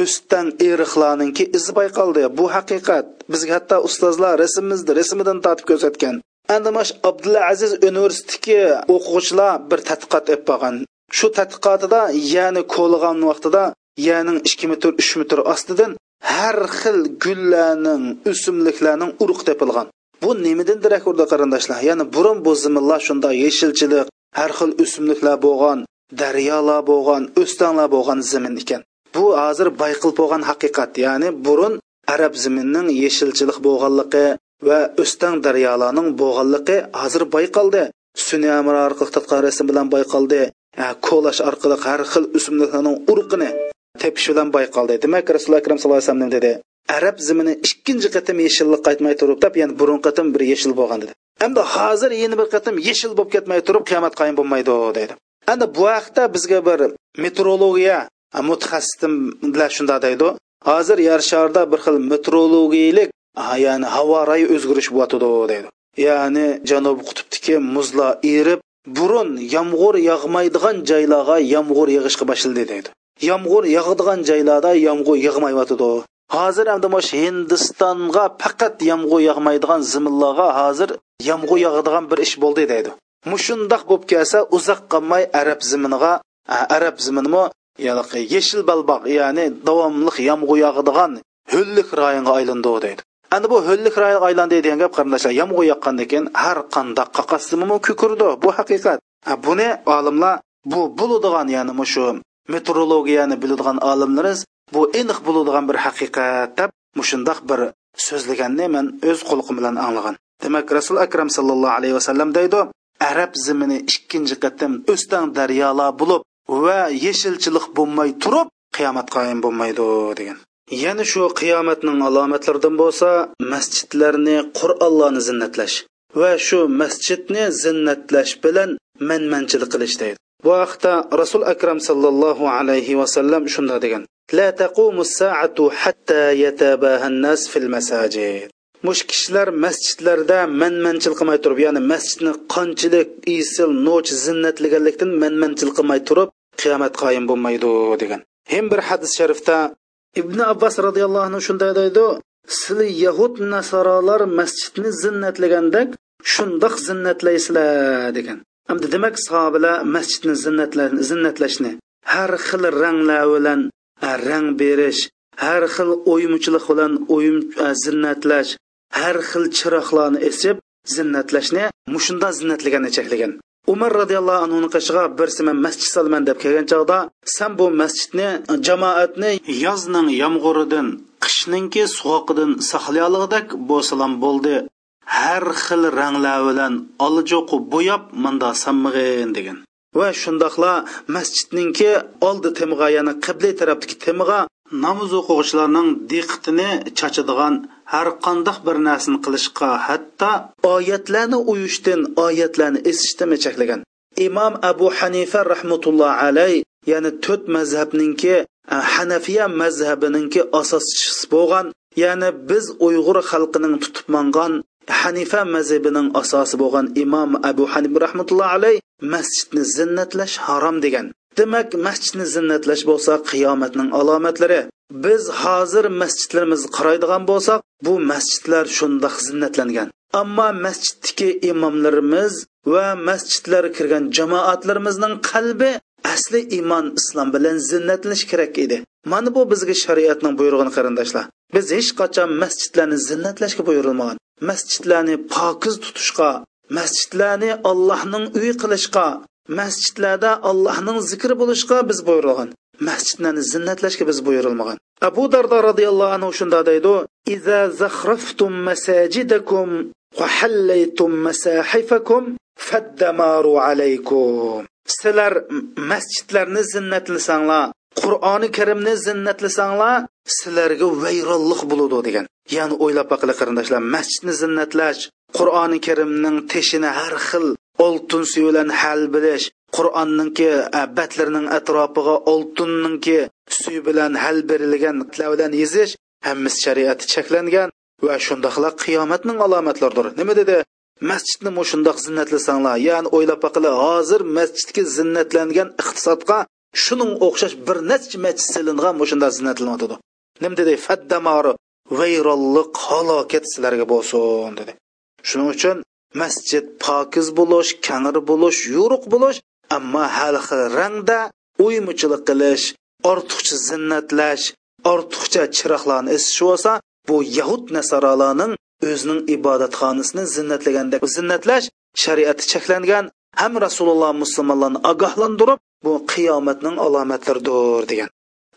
o'stan eriqlarninki izi bayqaldi. Bu haqiqat. Bizga hatto ustozlar rasmimizni rasmidan tortib ko'rsatgan. Endi mash abdulla aziz universitetiki o'quvchilar bir tadqiqot olib qolgan. Shu tadqiqotida ya'ni ko'lg'an vaqtida ya'ni ikki metr uch metr ostidan har xil gullarning o'simliklarning urug' tepilgan bu nimadan darak urdi qarindoshlar? Ya'ni burun bu zimillar shunday yeshilchilik har xil o'simliklar bo'lgan daryolar bo'lgan o'stanglar bo'lgan zamin ekan. Bu hozir bayqil bo'lgan haqiqat ya'ni burun arab ziminning yeshilchilik bo'lganligi va o'stang daryolarning bo'lganligi hozir bayqaldi. Sun'iy orqali tadqiqot bilan bayqaldi. Ko'lash orqali har xil o'simliklarning urug'ini tepish bilan bayqaldi. Demak rasululloh akram sallallohu alayhi vasallam dedi arab zimini ikkinchi qatim yeshillik qaytmay turib deb ya'ni burun qatim bir yeshil bo'lgan dedi. Endi hozir yana bir qatim yeshil bo'lib ketmay turib qiyomat qoyim bo'lmaydi deydi. Endi bu haqda bizga bir meteorologiya mutaxassislar shunda deydi. Hozir yer sharda bir xil meteorologiyalik ya'ni havo rayi o'zgarish bo'lyotidi deydi. Ya'ni janubiy qutbdagi muzlar erib burun yomg'ir yog'maydigan joylarga yomg'ir yog'ishga boshladi deydi. Yomg'ir yog'adigan joylarda yomg'ir yog'mayotidi hozir hamda mush hindistonga faqat yomg'ir yog'maydigan ziminlarga hozir yomg'ir yog'adigan bir ish bo'ldi deydi. Mushundoq bo'lib kelsa uzoq qolmay arab ziminiga arab ziminimi yashil balbaq ya'ni davomli yomg'ir yog'adigan ho'llik rayonga aylandi deydi. Endi bu ho'llik rayonga aylandi degan gap qarindoshlar yomg'ir yoqqandan keyin har qanday qaqas zimimi kukurdi bu haqiqat. Buni olimlar bu bo'ladigan ya'ni shu meteorologiyani biladigan olimlarimiz bu aniq bo'ladigan bir haqiqat deb mushundoq bir so'zlaganni man o'z qulig'im bilan anglagan. Demak rasul akram sallallohu alayhi vasallam deydi arab zimini ikkinchi qatim o'stan daryolar bo'lib va yeshilchilik bo'lmay turib qiyomat qoyim bo'lmaydi degan. Yana shu qiyomatning alomatlaridan bo'lsa masjidlarni qur'onlarni zinnatlash va shu masjidni zinnatlash bilan manmanchilik qilish deydi. Bu haqda rasul akram sallallohu alayhi vasallam shunda degan. لا تقوم saatu حتى يتباهى الناس في المساجد. mush kishilar masjidlarda manmanchil qilmay turib ya'ni masjidni qanchalik isil noch zinnatlaganlikdan manmanchil qilmay turib qiyomat qoyim bo'lmaydi degan hem bir hadis sharifda ibn abbos roziyallohu anhu shunday deydi sizlar yahud nasoralar masjidni zinnatlagandek shundoq zinnatlaysizlar degan hamda demak sahobalar masjidni zinnatlashni har xil ranglar bilan rang berish har xil o'yimchilik bilan o'yim zinnatlash har xil chiroqlarni esib zinnatlashni mushunda zinnatlaganni cheklagan. Umar roziyallohu anhuni qishiga birsi man masjid solaman deb kelgan chog'da san bu masjidni jamoatni yozning yomg'iridan qishninki sovuqidan saqlay olg'idek bo'lsalam bo'ldi. Har xil ranglar bilan oljoqu bo'yab manda sammig'in degan. Va shundoqla masjidninki oldi temg'a ya'ni qibla tarafdagi temg'a namoz o'quvchilarning diqqatini chachadigan har qandoq bir narsani qilishga hatto oyatlarni uyushdan oyatlarni esishdan cheklagan. Imom abu hanifa rahmatulloh alay ya'ni to'rt mazhabninki e, hanafiya mazhabininki asoschisi bo'lgan ya'ni biz uyg'ur xalqining tutib mangan hanifa mazhabining asosi bo'lgan imom abu hanif rahmatulloh alay masjidni zinnatlash harom degan. Demak masjidni zinnatlash bo'lsa qiyomatning alomatlari. Biz hozir masjidlarimizni qaraydigan bo'lsak bu masjidlar shundoq zinnatlangan. Ammo masjiddagi imomlarimiz va masjidlarga kirgan jamoatlarimizning qalbi asli iymon islom bilan zinnatlanish kerak edi. Mana bu bizga shariatning buyrug'ini qarindoshlar. Biz hech qachon masjidlarni zinnatlashga buyurilmagan. Masjidlarni pokiz tutishga masjidlarni allohning uyi qilishga masjidlarda allohning zikri bo'lishga biz buyurilgan masjidlarni zinnatlashga biz buyurilmagan abu dardo roziyallohu anhu shunda deydi iza zahraftum masajidakum va hallaytum masahifakum faddamaru alaykum. Sizlar masjidlarni zinnatlasanglar qur'oni karimni zinnatlasanglar sizlarga vayronlik bo'ladi degan. Ya'ni o'ylab baqili qarindoshlar masjidni zinnatlash qur'oni karimning teshini har xil oltin suv bilan hal bilish qur'onninki batlarining atrofiga oltinninki suv bilan hal berilgan bilan yezish hammasi shariati cheklangan va shundoqla qiyomatning alomatlaridir. Nima dedi? Masjidni mushundoq zinnatlasanglar? Ya'ni o'ylab baqili hozir masjidga zinnatlangan iqtisodga shuning o'xshash bir necha masjid silingan mushunda zinnatlanadi? Nima dedi faddamori vayronlik halokat sizlarga bo'lsin dedi. Shuning uchun masjid pokiz bo'lish kangir bo'lish yo'ruq bo'lish ammo har xil rangda o'ymuchilik qilish ortiqcha zinnatlash ortiqcha chiroqlarni esish bo'lsa bu yahud nasaralarning o'zining ibodatxonasini zinnatlagandek zinnatlash shariati cheklangan ham rasululloh musulmonlarni ogohlantirib bu qiyomatning alomatlaridir degan.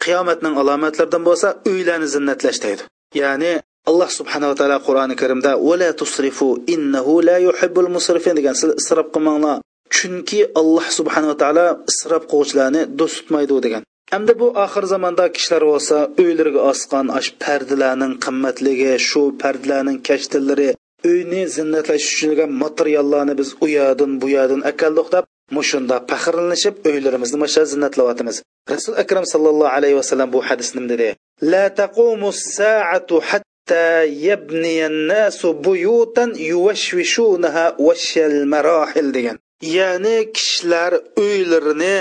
Qiyomatning alomatlaridan bo'lsa uylarni zinnatlash deydi ya'ni alloh subhanava taolo qur'oni karimda vala tusrifu innahu la yuhibbul musrifin degan sizlar isrof qilmanglar. Chunki alloh subhanava taolo isrof qiluvchilarni do'st tutmaydi degan. Hamda bu oxir zamonda kishilar bo'lsa uylariga osgan ash pardalarning qimmatligi shu pardalarning kashtillari uyni zinnatlash uchun materiallarni biz u yoqdan bu yoqdan akaldiq deb mushunda faxrlanishib uylarimizni masha zinnatlayotimiz rasul akram sallallohu alayhi vasallam bu hadisni nima dedi? La taqumu saatu hatta yabniya an-nasu buyutan yuwashwishunaha washal marahil degan. Ya'ni kishilar uylarini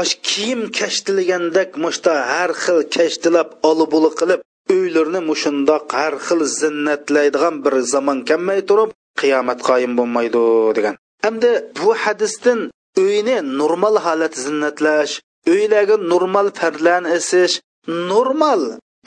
osh kiyim kashtilgandek mushta har xil kashtilab olibuli qilib uylarni mushundoq har xil zinnatlaydigan bir zamon kelmay turib qiyomat qoyim bo'lmaydi degan. Endi bu hadisdan uyni normal holat zinnatlash uylarga normal farlarni isish normal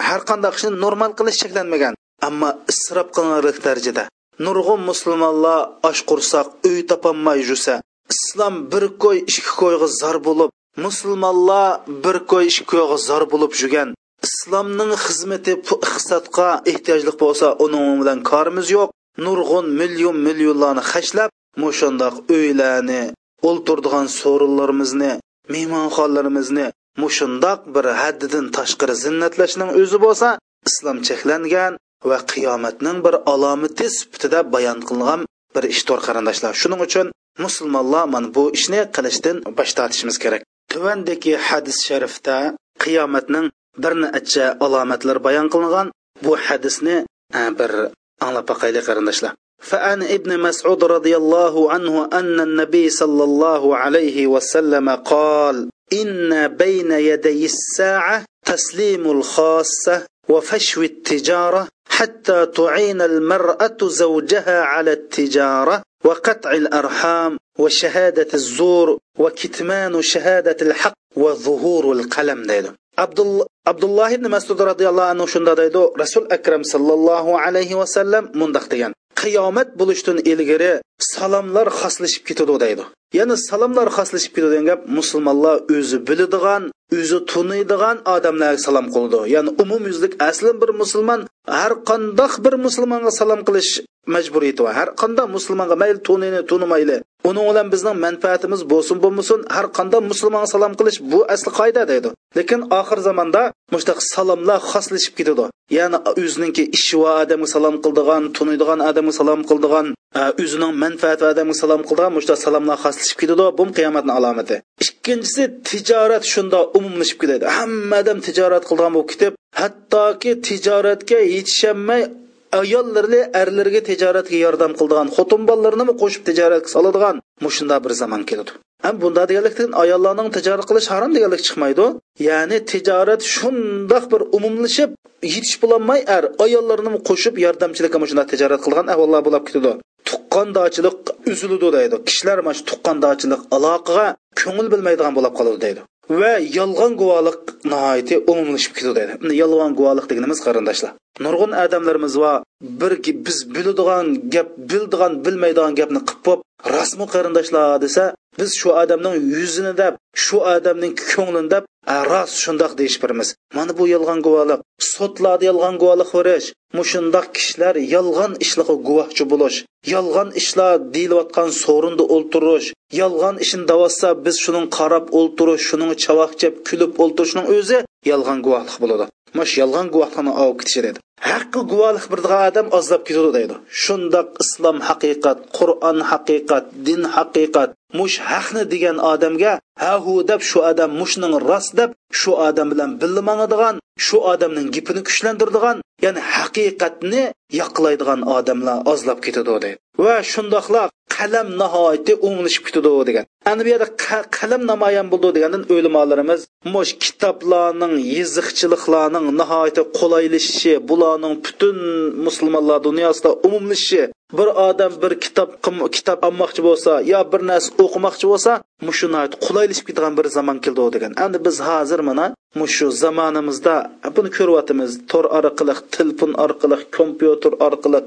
har qanday ishni normal qilish cheklanmagan ammo isrof qilinarli darajada. Nurg'un musulmonlar osh qursoq uy topolmay yursa islom bir ko'y ikki ko'yga zor bo'lib musulmonlar bir ko'y ikki ko'yga zor bo'lib yurgan. Islomning xizmati iqtisodga ehtiyojli bo'lsa uning bilan korimiz yo'q. Nurg'un million millionlarni hashlab mushundoq uylarni o'ltirdigan so'rinlarimizni mehmonxonalarimizni mushundoq bir haddidan tashqari zinnatlashning o'zi bo'lsa islom cheklangan va qiyomatning bir alomati sifatida bayon qilingan bir ishdor qarindoshlar. Shuning uchun musulmonlar mana bu ishni qilishdan bosh tortishimiz kerak. Tuvandagi hadis sharifda qiyomatning bir necha alomatlar bayon qilingan. Bu hadisni e, bir anglab boqaylik qarindoshlar فعن ابن مسعود رضي الله عنه أن النبي صلى الله عليه وسلم قال إن بين يدي الساعة تسليم الخاصة وفشو التجارة حتى تعين المرأة زوجها على التجارة وقطع الأرحام وشهادة الزور وكتمان شهادة الحق وظهور القلم. deydi abdulloh abdulloh ibn masud roziyallohu anhu shunda deydi rasul akram sallallohu alayhi vasallam mundoq degan qiyomat bo'lishdan ilgari salomlar xoslashib ketadi deydi. Ya'ni salomlar xoslashib ketadi degan gap musulmonlar o'zi biladigan o'zi tuniydigan odamlarga salom qildi ya'ni umumyuzlik asli bir musulmon har qandoq bir musulmonga salom qilish majburiyati bor har qanday musulmonga mayli tunini tunimayli uning bilan bizning manfaatimiz bo'lsin bo'lmasin har qanday musulmonga salom qilish bu asli qoida deydi. Lekin oxir zamonda mushtaq salomlar xoslashib ketadi. Ya'ni o'zininki ishi va odamga salom qildigan tuniydigan odamga salom qildigan e, o'zining manfaati va odamga salom qildigan mushtaq salomlar xoslashib ketadi bu qiyomatni alomati. Ikkinchisi tijorat shunda umumlashib ketadi. Hamma odam tijorat qilgan bo'lib ketib hattoki tijoratga yetisholmay ayollarni erlarga tijoratga yordam qiladigan xotin bolalarini qo'shib tijoratga soladigan mushunda bir zamon keladi. Ham bunda deganlikdan ayollarning tijorat qilish harom deganlik chiqmaydi. Ya'ni tijorat shundoq bir umumlashib yetish bo'lolmay er ayollarni qo'shib yordamchilikka shunda tijorat qilgan ahvollar bo'lib ketadi. Tuqqandochilik uziladi deydi. Kishilar mana shu tuqqandochilik aloqaga ko'ngil bilmaydigan bo'lib qoladi deydi. Va yolg'on guvohlik nihoyatda umumlashib ketadi yolg'on guvohlik deganimiz qarindoshlar nurg'un odamlarimiz va bir biz biladigan gap bildigan bilmaydigan gapni qilib bo'lib rasmi qarindoshlar desa biz shu odamning yuzini deb shu odamning ko'nglini deb rost shundoq deyish mana bu yolg'on guvohlik. Sotlarda yolg'on guvohlik verish mushundoq kishilar yolg'on ishlarga guvohchi bo'lish. Yolg'on ishlar deyilayotgan so'rinda o'ltirish. Yolg'on ishini davotsa biz shuning qarab o'ltirish shuning chavoq chep kulib o'ltirishning o'zi yolg'on guvohlik bo'ladi. Mash yolg'on guvohlikni olib ketishi dedi. Haqqi guvohlik birdigan odam ozlab ketadi deydi. Shundoq islom haqiqat qur'on haqiqat din haqiqat mush haqni degan odamga hahu deb shu odam mushning rost deb shu odam bilan birga mangadigan shu odamning gipini kuchlantiradigan ya'ni haqiqatni yoqlaydigan odamlar ozlab ketadi deydi. Va shundoqla qalam nihoyatda o'nglashib ketadi degan. Ana bu yerda qalam namoyon bo'ldi degandan o'limolarimiz mush kitoblarning yiziqchiliklarning nihoyatda qulaylashishi bularning butun musulmonlar dunyosida umumlashishi bir odam bir kitob kitob olmoqchi bo'lsa yo bir narsa o'qimoqchi bo'lsa mushu qulaylashib ketgan bir zamon keldi degan. Endi biz hozir mana mushu zamonimizda buni ko'ryapmiz. Tor orqali telefon orqali kompyuter orqali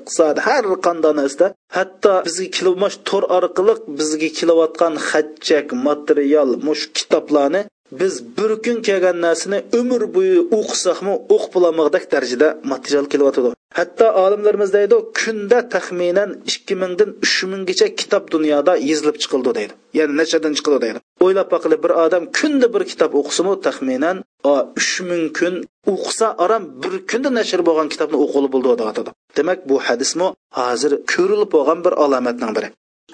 har qanday narsa hatto bizga kelmosh tor orqali bizga kelayotgan xatchak material mush kitoblarni biz bir kun kelgan narsani umr bo'yi o'qisaqmi o'qib bo'lolmag'dak darajada material kelyotidi hatto olimlarimiz deydi kunda taxminan ikki mingdan uch minggacha kitob dunyoda yezilib chiqildi deydi. Ya'ni nashadan chiqildi deydi. O'ylab boqili bir odam kunda bir kitob o'qisimi taxminan uch ming kun o'qisa aram bir kunda nashr bo'lgan kitobni o'qili bo'ldi demak bu hadismi hozir ko'rilib bo'lgan bir alomatning biri.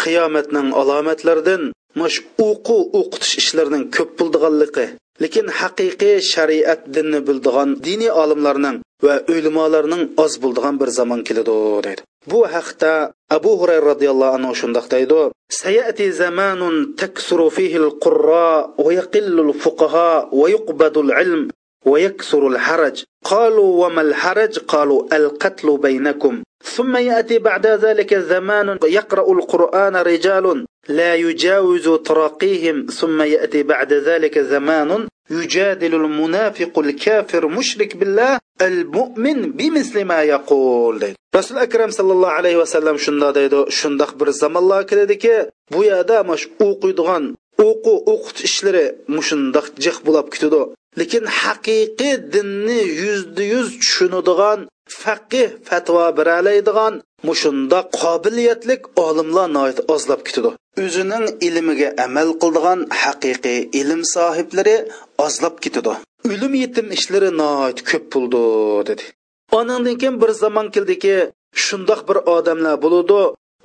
Qiyomatning alomatlaridan mush o'quv o'qitish ishlarining ko'p bo'ldiganligi lekin haqiqiy shariat dinni bildigan diniy olimlarning va o'limolarning oz bo'ldigan bir zamon keladi deydi. Bu haqda abu hurayra roziyallohu anhu shundoq deydi. Sayati zamanun taksuru fihi al-qurra wa yaqillu al-fuqaha wa yuqbadu al-ilm ويكثر الحرج. قالوا وما الحرج؟ قالوا القتل بينكم. ثم يأتي بعد ذلك زمان يقرأ القرآن رجال لا يجاوز تراقيهم. ثم يأتي بعد ذلك زمان يجادل المنافق الكافر مشرك بالله المؤمن بمثل ما يقول. deydi rasul akram sallallohu alayhi vasallam shunda deydi shundoq bir zamonlar keladiki bu yerda mash o'qiydigan o'qu o'qit ishlari mushundoq jiq bo'lib ketadi lekin haqiqiy dinni yuzda yuz tushunadigan faqih fatvo beralaydigan mushunda qobiliyatlik olimlar ozlab ketadi. O'zining ilmiga amal qildigan haqiqiy ilm sohiblari ozlab ketadi. O'lim yetim ishlari noit ko'p bo'ldi dedi. Onandan keyin bir zamon keldiki shundoq bir odamlar bo'ludi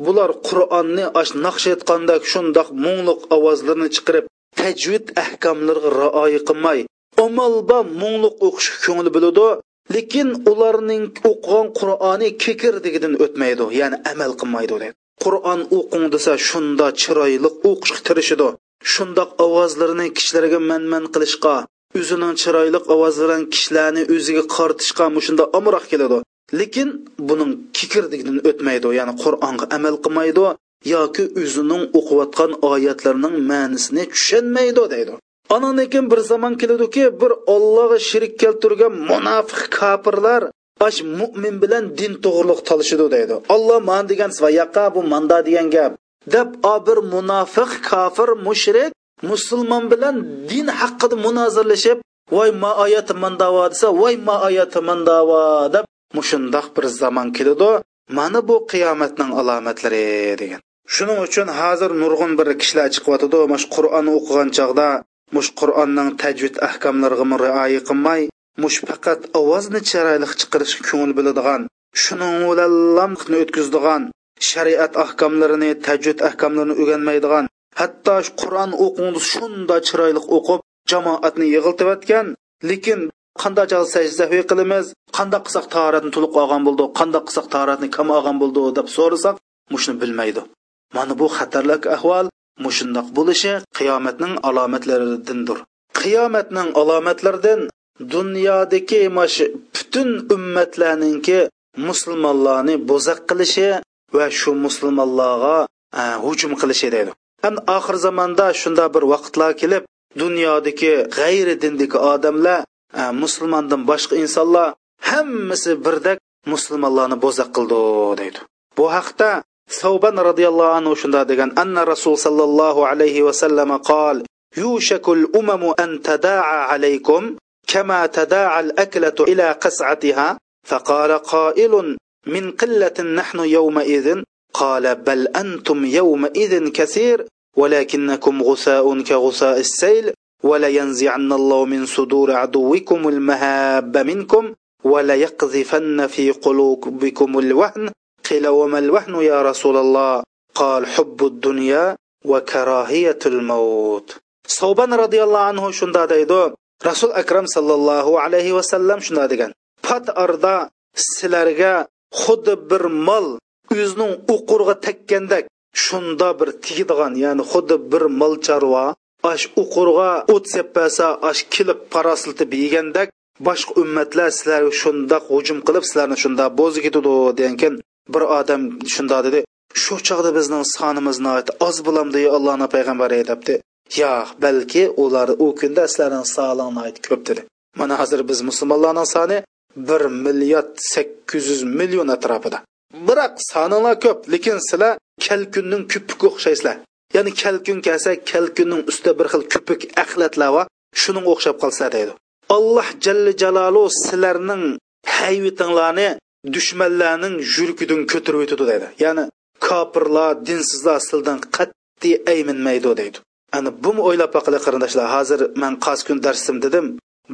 bular qur'onni ash naqsh etganda shundoq mungliq ovozlarni chiqarib tajvid ahkomlariga rioya qilmay omalba mungluq o'qishga ko'ngli biladi lekin ularning o'qigan qur'oni kekirdigidan o'tmaydi ya'ni amal qilmaydi deydi qur'on o'qing desa shunda chiroyli o'qishga tirishidi shundoq ovozlarini kishilarga manman qilishga o'zining chiroyli ovozlaran kishilarni o'ziga qortishga mushunda omroq keladi. Lekin buning kikirdigidan o'tmaydi ya'ni qur'onga amal qilmaydi yoki o'zining o'qiyotgan oyatlarining ma'nisini tushunmaydi deydi. Ana lekin bir zamon keladiki bir ollohga shirik keltirgan munofiq kofirlar ash mo'min bilan din to'g'riliq talishidi deydi. Olloh man degan va yaqa bu manda degan gap. Deb bir munofiq kofir mushrik musulmon bilan din haqida munozirlashib voy ma oyati mandavo desa voy ma oyati mandavo deb mushundoq bir zamon keladi. Mana bu qiyomatning alomatlari degan. Shuning uchun hozir nurg'un bir kishilar chiqyotidi mush qur'on o'qigan chog'da mush qur'onning tajvid ahkomlariga rioya qilmay mush faqat ovozni chiroyli chiqarish ko'ngil biladigan shuning bilan o'tkazadigan shariat ahkomlarini tajvid ahkomlarini o'rganmaydigan hatto qur'on o'qingni shunda chiroyli o'qib jamoatni yig'iltiyotgan lekin qanday sajda qilamiz qanday qilsak tahoratni to'liq olgan bo'ldi qanday qilsak tahoratni kam olgan bo'ldi deb so'rasak mushni bilmaydi. Mana bu xatarlik ahvol mushundoq bo'lishi qiyomatning alomatlaridandir. Qiyomatning alomatlaridan dunyodagi butun ummatlarninki musulmonlarni bo'zaq qilishi va shu musulmonlarga e, hujum qilishi deydi. Ham oxir zamonda shunda bir vaqtlar kelib dunyodagi g'ayri dindagi odamlar e, musulmondan boshqa insonlar hammasi birdek musulmonlarni bo'zaq qildi deydi. Bu haqda savban roziyallohu anhu shunda degan anna rasul sollallohu alayhi vasallam qol يوشك الأمم أن تداعى عليكم كما تداعى الأكلة إلى قسعتها فقال قائل من قلة نحن يومئذ قال بل أنتم يومئذ كثير ولكنكم غثاء كغثاء السيل ولينزعن الله من صدور عدوكم المهاب منكم وليقذفن في قلوبكم الوهن قيل وما الوهن يا رسول الله قال حب الدنيا وكراهية الموت savban roziyallohu anhu shunda deydi rasul akram sallallohu alayhi vasallam shunda degan pat arda sizlarga xuddi bir mol o'zining uqurga tekkandek shunda bir tegadigan ya'ni xuddi bir mol chorva ash uqurga o't seppasa ash kilib parasiltib yegandek boshqa ummatlar sizlarga shundoq hujum qilib sizlarni shunda bo'zi ketadi degankin bir odam shunda dedi shu chog'da bizning sonimiz oz bo'lamdi allohni payg'ambari debdi yo'q balki ular u kunda sizlarning soningni ko'p dedi. Mana hozir biz musulmonlarning soni bir milliard sakkiz yuz million atrofida. Biroq soninglar ko'p lekin sizlar kalkunning ko'piga o'xshaysizlar. Ya'ni kalkun kelsa kalkunning ustida bir xil kupik axlatlar va shuning o'xshab qolsa deydi. Alloh jalla jalolu sizlarning hayvitinglarni dushmanlarning yurkidan ko'tirib o'tadi deydi. Ya'ni kofirlar dinsizlar sildan qat'iy ayminmaydi deydi. Ana buni o'ylab boqili qarindoshlar? Hozir man qaz kun darsim dedim.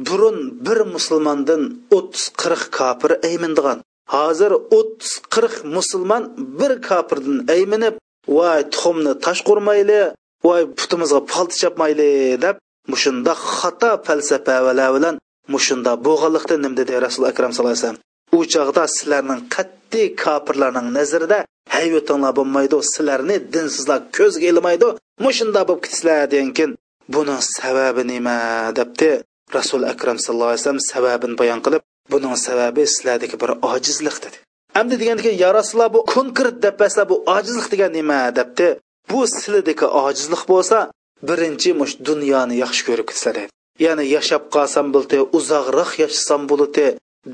Burun bir musulmondan o'ttiz qirq kofir aymindigan. Hozir o'ttiz qirq musulmon bir kofirdan ayminib voy tuxumni tosh qurmayli voy putimizga palti chopmayli deb mushunda xato falsafalar bilan mushunda bo'g'anliqda nim dedi rasul akram sallallohu alayhi vasallam? U chog'da sizlarning qat'iy kofirlarning nazarida hayvatinglar bo'lmaydi sizlarni dinsizlar ko'zga ilmaydi mushunda bo'lib ketsizlar degankin buning sababi nima debdi? Rasul akram sallallohu alayhi vasallam sababini bayon qilib buning sababi sizlardagi bir ojizlik dedi. Hamda degandan ya rasululloh bu konkret deb bu ojizlik degan nima debdi? Bu sizlardagi ojizlik bo'lsa birinchi mush dunyoni yaxshi ko'rib ketasizlar dedi. Ya'ni yashab qolsam bo'ldi uzoqroq yashasam bo'ldi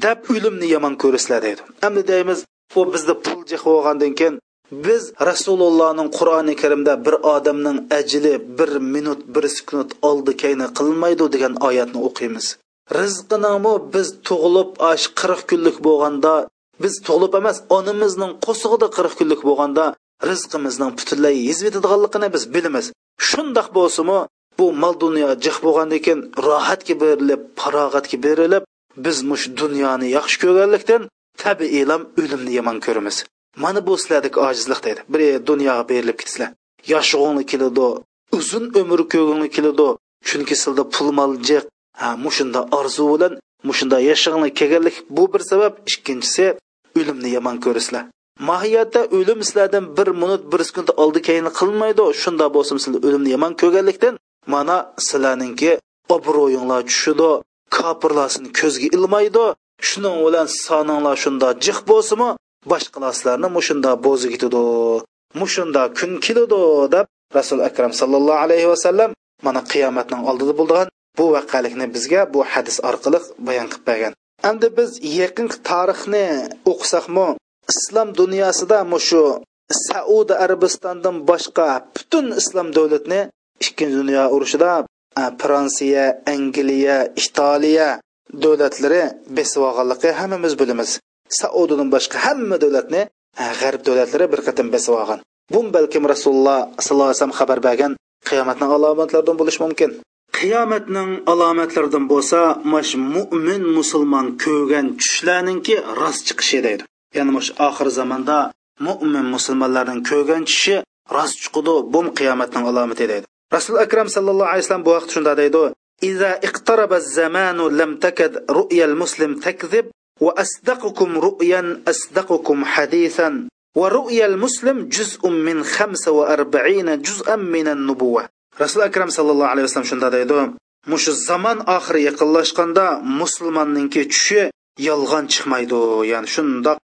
deb o'limni yomon ko'rasizlar deydi endi deymiz u bizda pul jiq bo'lgandan keyin biz rasulullohning qur'oni karimda bir odamning ajli bir minut bir sekund oldi kayni qilmaydi degan oyatni o'qiymiz. Rizqinimi biz tug'ilib ash qirq kunlik bo'lganda biz tug'ilib emas onamizning qo'sig'ida qirq kunlik bo'lganda rizqimizning butunlay yezvetadiganligini biz bilamiz. Shundoq bo'lsimi bu mol dunyo jih bo'lgandan keyin rohatga berilib farog'atga berilib biz mush dunyoni yaxshi ko'rganlikdan tabiiylam o'limni yomon ko'ramiz. Mana bu sizlardagi ojizlik deydi. Bir dunyoga berilib ketsizlar yoshig'ingni keladi uzun umr ko'rgingni keladi. Chunki sizda pul mol jiq mushunda orzu bilan mushunda yashag'ingni kelganlik bu bir sabab. Ikkinchisi o'limni yomon ko'rasizlar. Mohiyatda o'lim sizlardan bir minut bir sekund oldi keyin qilmaydi. Shunda bo'lsin sizlar o'limni yomon ko'rganlikdan mana sizlarninki obro'yinglar tushidi kofirlar sizni ko'zga ilmaydi. Shuning bilan soninglar shunda jiq bo'lsimi boshqalar sizlarni mushunda bo'zi ketadi mushunda kun keladi deb rasul akram sallallohu alayhi vasallam mana qiyomatning oldida bo'lgan bu voqelikni bizga bu hadis orqali bayon qilib bergan. Endi biz yaqingi tarixni o'qisakmi islom dunyosida shu saudiya arabistondan boshqa butun islom davlatini ikkinchi dunyo urushida fransiya angliya italiya davlatlari besib olganligi hammamiz bilamiz. Saudiyadan boshqa hamma davlatni g'arb davlatlari bir qatim besib olgan bu balkim rasululloh sollallohu alayhi vasallam xabar bergan qiyomatning alomatlaridan bo'lishi mumkin. Qiyomatning alomatlaridan bo'lsa mash mo'min musulmon ko'rgan tushlarninki rost chiqishi deydi. Ya'ni mush oxir zamonda mo'min musulmonlarning ko'rgan tushi rost chiqudi bu qiyomatning alomati deydi. rasul akram sallallohu alayhi vasallam bu vaqt shunday deydi. Iza iqtaraba zamanu lam takad ru'yal muslim takzib va asdaqukum ru'yan asdaqukum hadisan va ru'yal muslim juz'un min 45 juz'an min an-nubuwah. Rasul akram sallallohu alayhi vasallam shunda deydi. Mushu zamon oxiri yaqinlashganda musulmonninki tushi yolg'on chiqmaydi ya'ni shundoq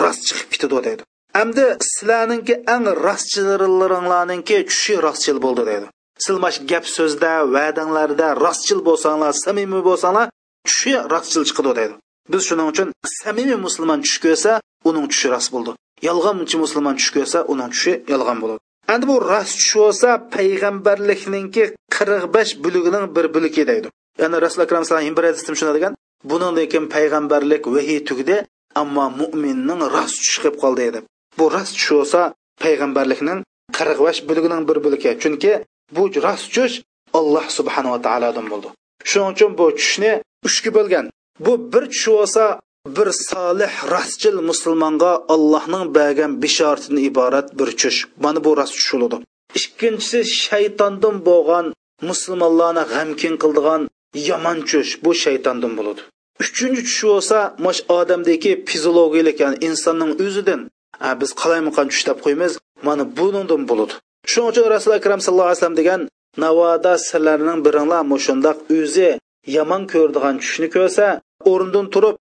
rost chiqib ketadi deydi. Hamda sizlarninki eng rostchilaringlarninki tushi rostchil bo'ldi deydi. Silmash gap so'zda va'danglarda rostchil bo'lsanglar samimiy bo'lsanglar tushi rostchil chiqadi deydi. Biz shuning uchun samimiy musulmon tush ko'rsa uning tushi rost bo'ldi. Yolg'onchi musulmon tush ko'rsa uning tushi yolg'on bo'ladi endi bu rost tush bo'lsa payg'ambarlikninki qirq besh bulugining bir buligi deydi. Ya'ni rasul akram alayhi bir hadisda shunday degan bundan keyin payg'ambarlik vahiy tugdi ammo mo'minning rost tushi qilib qoldi deb bu rost tush bo'lsa payg'ambarlikning qirq besh bulugining bir buligi chunki bu rost tush alloh subhanava taolodan bo'ldi. Shuning uchun bu tushni uchga bo'lgan. Bu bir tush bo'lsa bir solih rostchil musulmonga allohning bergan bishoratidan iborat bir tush mana bu rost tush bo'ladi. Ikkinchisi shaytondan bo'lgan musulmonlarni g'amkin qildigan yomon tush bu shaytondan bo'ladi. Uchinchi tush bo'lsa mash odamdagi fiziologiyalik ya'ni insonning o'zidan biz qalaymiqan tush deb qo'ymiz? Mana bundan bo'ladi. Shuning uchun rasuli akram sallallohu alayhi vasallam degan navoda sizlarning biringlar mushundoq o'zi yomon ko'radigan tushni ko'rsa o'rnidan turib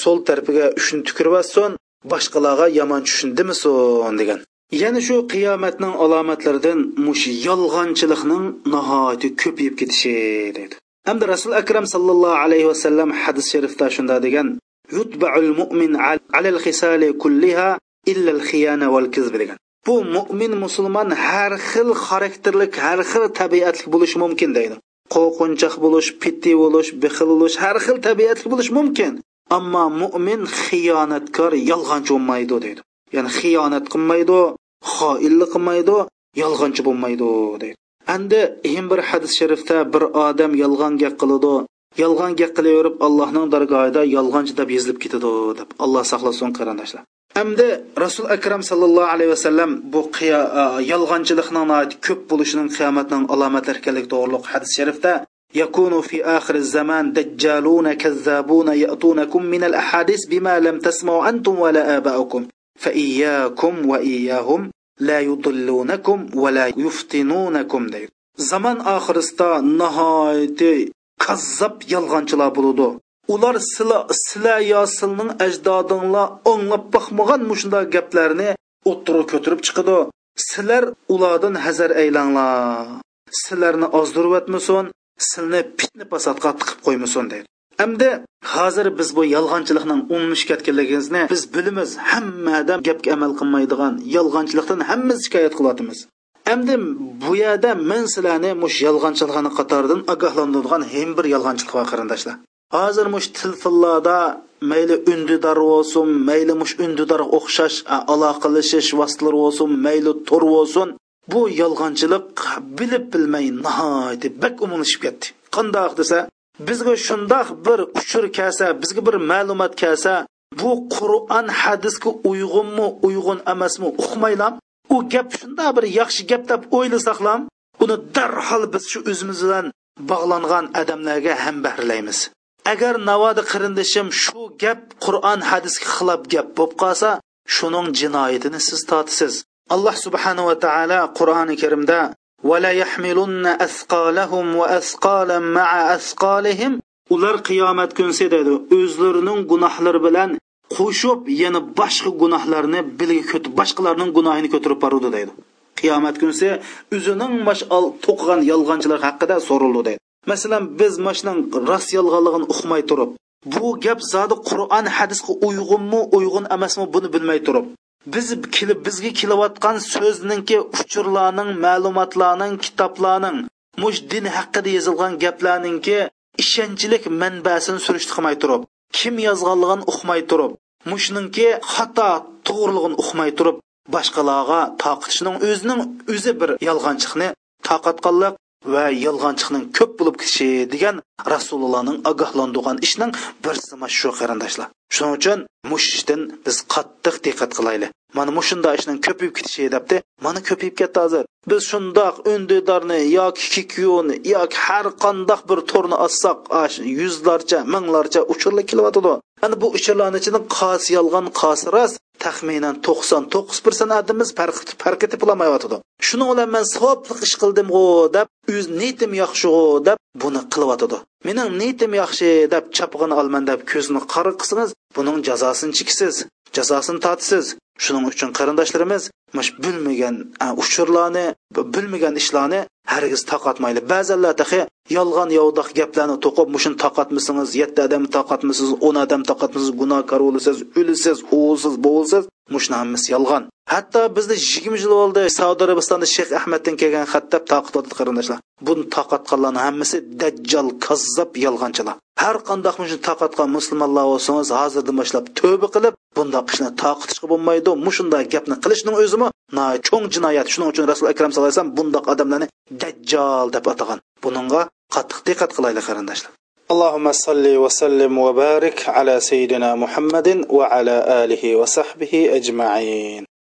so'l tarafiga uchni tukirvatsin boshqalarga yomon tushni demisin degan. Yana shu qiyomatning alomatlaridan mush yolg'onchilikning nihoyatda ko'payib ketishi dedi hamda rasul akram sallallohu alayhi vasallam hadis sharifda shunda degan yutba'ul mu'min alal xisali kulliha illa al xiyana wal kizb degan. Bu mo'min musulmon har xil xarakterlik har xil tabiatli bo'lishi mumkin deydi. Qo'rqinchoq bo'lish pitti bo'lish bixil bo'lish har xil tabiatli bo'lishi mumkin. Ammo mo'min xiyonatkor yolg'onchi bo'lmaydi deydi. Ya'ni xiyonat qilmaydi xoinlik qilmaydi yolg'onchi bo'lmaydi deydi. Endi ham bir hadis sharifda bir odam yolg'on gap qiladi yolg'on gap qilaverib allohning dargohida yolg'onchi deb yezilib ketadi deb. Alloh saqlasin qarindoshlar. hamda rasul akram sallallohu alayhi vasallam bu yolg'onchilikning ko'p bo'lishining qiyomatning alomatlari ekanlik to'g'riliq hadis sharifda يكون في آخر الزمان دجالون كذابون يأتونكم من الأحاديث بما لم تسمعوا أنتم ولا آباؤكم فإياكم وإياهم لا يضلونكم ولا يفتنونكم زمان آخر استا نهايتي كذب يلغان بلودو ular sila sila yo ajdodinglar o'nglab boqmagan mushunday gaplarni o'ttirib ko'tirib chiqadi. Sizlar ulardan hazar aylanglar. Sizlarni ozdirib o'tmasin pitni fitna fasodga tiqib qo'ymasin deydi. Hamda hozir biz bu yolg'onchilikning unmish ketganligimizni biz bilamiz. Hamma odam gapga amal qilmaydigan yolg'onchilikdan hammamiz shikoyat qilyapmiz. Endi bu yerda men sizlarni mush yolg'onchilikni qatoridan ogohlantiradigan ham bir yolg'onchilik bor qarindoshlar. Hozir mush tilfillarda mayli undidor bo'lsin mayli mush undidor o'xshash aloqalashish vositalari bo'lsin mayli tur bo'lsin bu yolg'onchilik bilib bilmay nihoyatda bak umumlashib ketdi qandoq desa bizga shundoq bir uchur kelsa bizga bir ma'lumot kelsa bu qur'on hadisga uyg'unmi uyg'un emasmi uqmaylam u gap shundoq bir yaxshi gap deb o'ylasaqlam uni darhol biz shu o'zimiz bilan bog'langan odamlarga ham bahrilaymiz agar navoda qarindishim shu gap qur'on hadisga xilof gap bo'lib qolsa shuning jinoyatini siz tortisiz alloh subhanava taolo qur'oni karimda ولا يحملن أثقالهم وأثقالا مع أثقالهم ular qiyomat kunsi dedi o'zlarining gunohlari bilan qo'shib yana boshqa gunohlarni bilga boshqalarning gunohini ko'tarib boradi deydi qiyomat kunisi o'zining mash to'qigan yolg'onchilar haqida so'rildi deydi Masalan biz mashning rost yolg'onligini uqmay turib bu gap zodi qur'on hadisga uyg'unmi uyg'un emasmi buni bilmay turib biz kelib bizga kelayotgan so'zninki uchurlarning ma'lumotlarning kitoblarning mush din haqida yozilgan gaplarninki ishonchlik manbasini surishti qilmay turib kim yozganligini uqmay turib mushningki xato to'g'riligini uqmay turib boshqalarga toqitishning o'zining o'zi bir yolg'onchiqni toqatqanlik va yolg'onchiqning ko'p bo'lib ketishi degan rasulullohning ogohlantirgan ishning birsi mana shu qarindoshlar shuning uchun mushishdan biz qattiq diqqat qilaylik mana mushunda ishning ko'payib ketishi debdi mana ko'payib ketdi hozir biz shundoq undidorni yoki kikyuni yoki har qandoq bir to'rni ossak yuzlarcha minglarcha uchurlar kelyotidi ana bu uchurlarni ichidan qosi yolg'on qosi rost taxminan to'qson to'qqiz persent adimiz farqi topolmayotidi shuning bilan man savobli ish qildimg'u deb o'z niyatim yaxshig'u deb buni qilyotidi mening niyatim yaxshi deb chapg'ini olman deb ko'zni qora qilsangiz buning jazosini chekisiz jazosini tortisiz shuning uchun qarindoshlarimiz mush bilmagan uchurlarni bilmagan ishlarni hargiz taqatmayli ba'zanlar tahi yolg'on yovdoq gaplarni to'qib mushuni taqatmasangiz yetti odam taqatmasiz o'n odam taqatmasiz gunohkor bo'lasiz o'lisiz o'g'ilsiz bo'g'ilsiz. Mushuni hammasi yolg'on. Hatto bizni yigirma yil bo'ldi saudiya arabistonda shayx ahmaddan kelgan xat deb qarindoshlar. Buni taqatganlarni hammasi dajjal kazzab yolg'onchilar. Har qandoq mushuni taqatgan musulmonlar bo'lsangiz hozirdan boshlab tövba qilib bundoq ishni taqitishga bo'lmaydi mushunday gapni qilishning o'zimi cho'ng jinoyat shuning uchun rasul akram sallallohu alayhi vasallam bundoq odamlarni dajjal deb atagan buningga qattiq diqqat qilaylik qarindoshlar اللهم صل وسلم وبارك على سيدنا محمد وعلى اله وصحبه اجمعين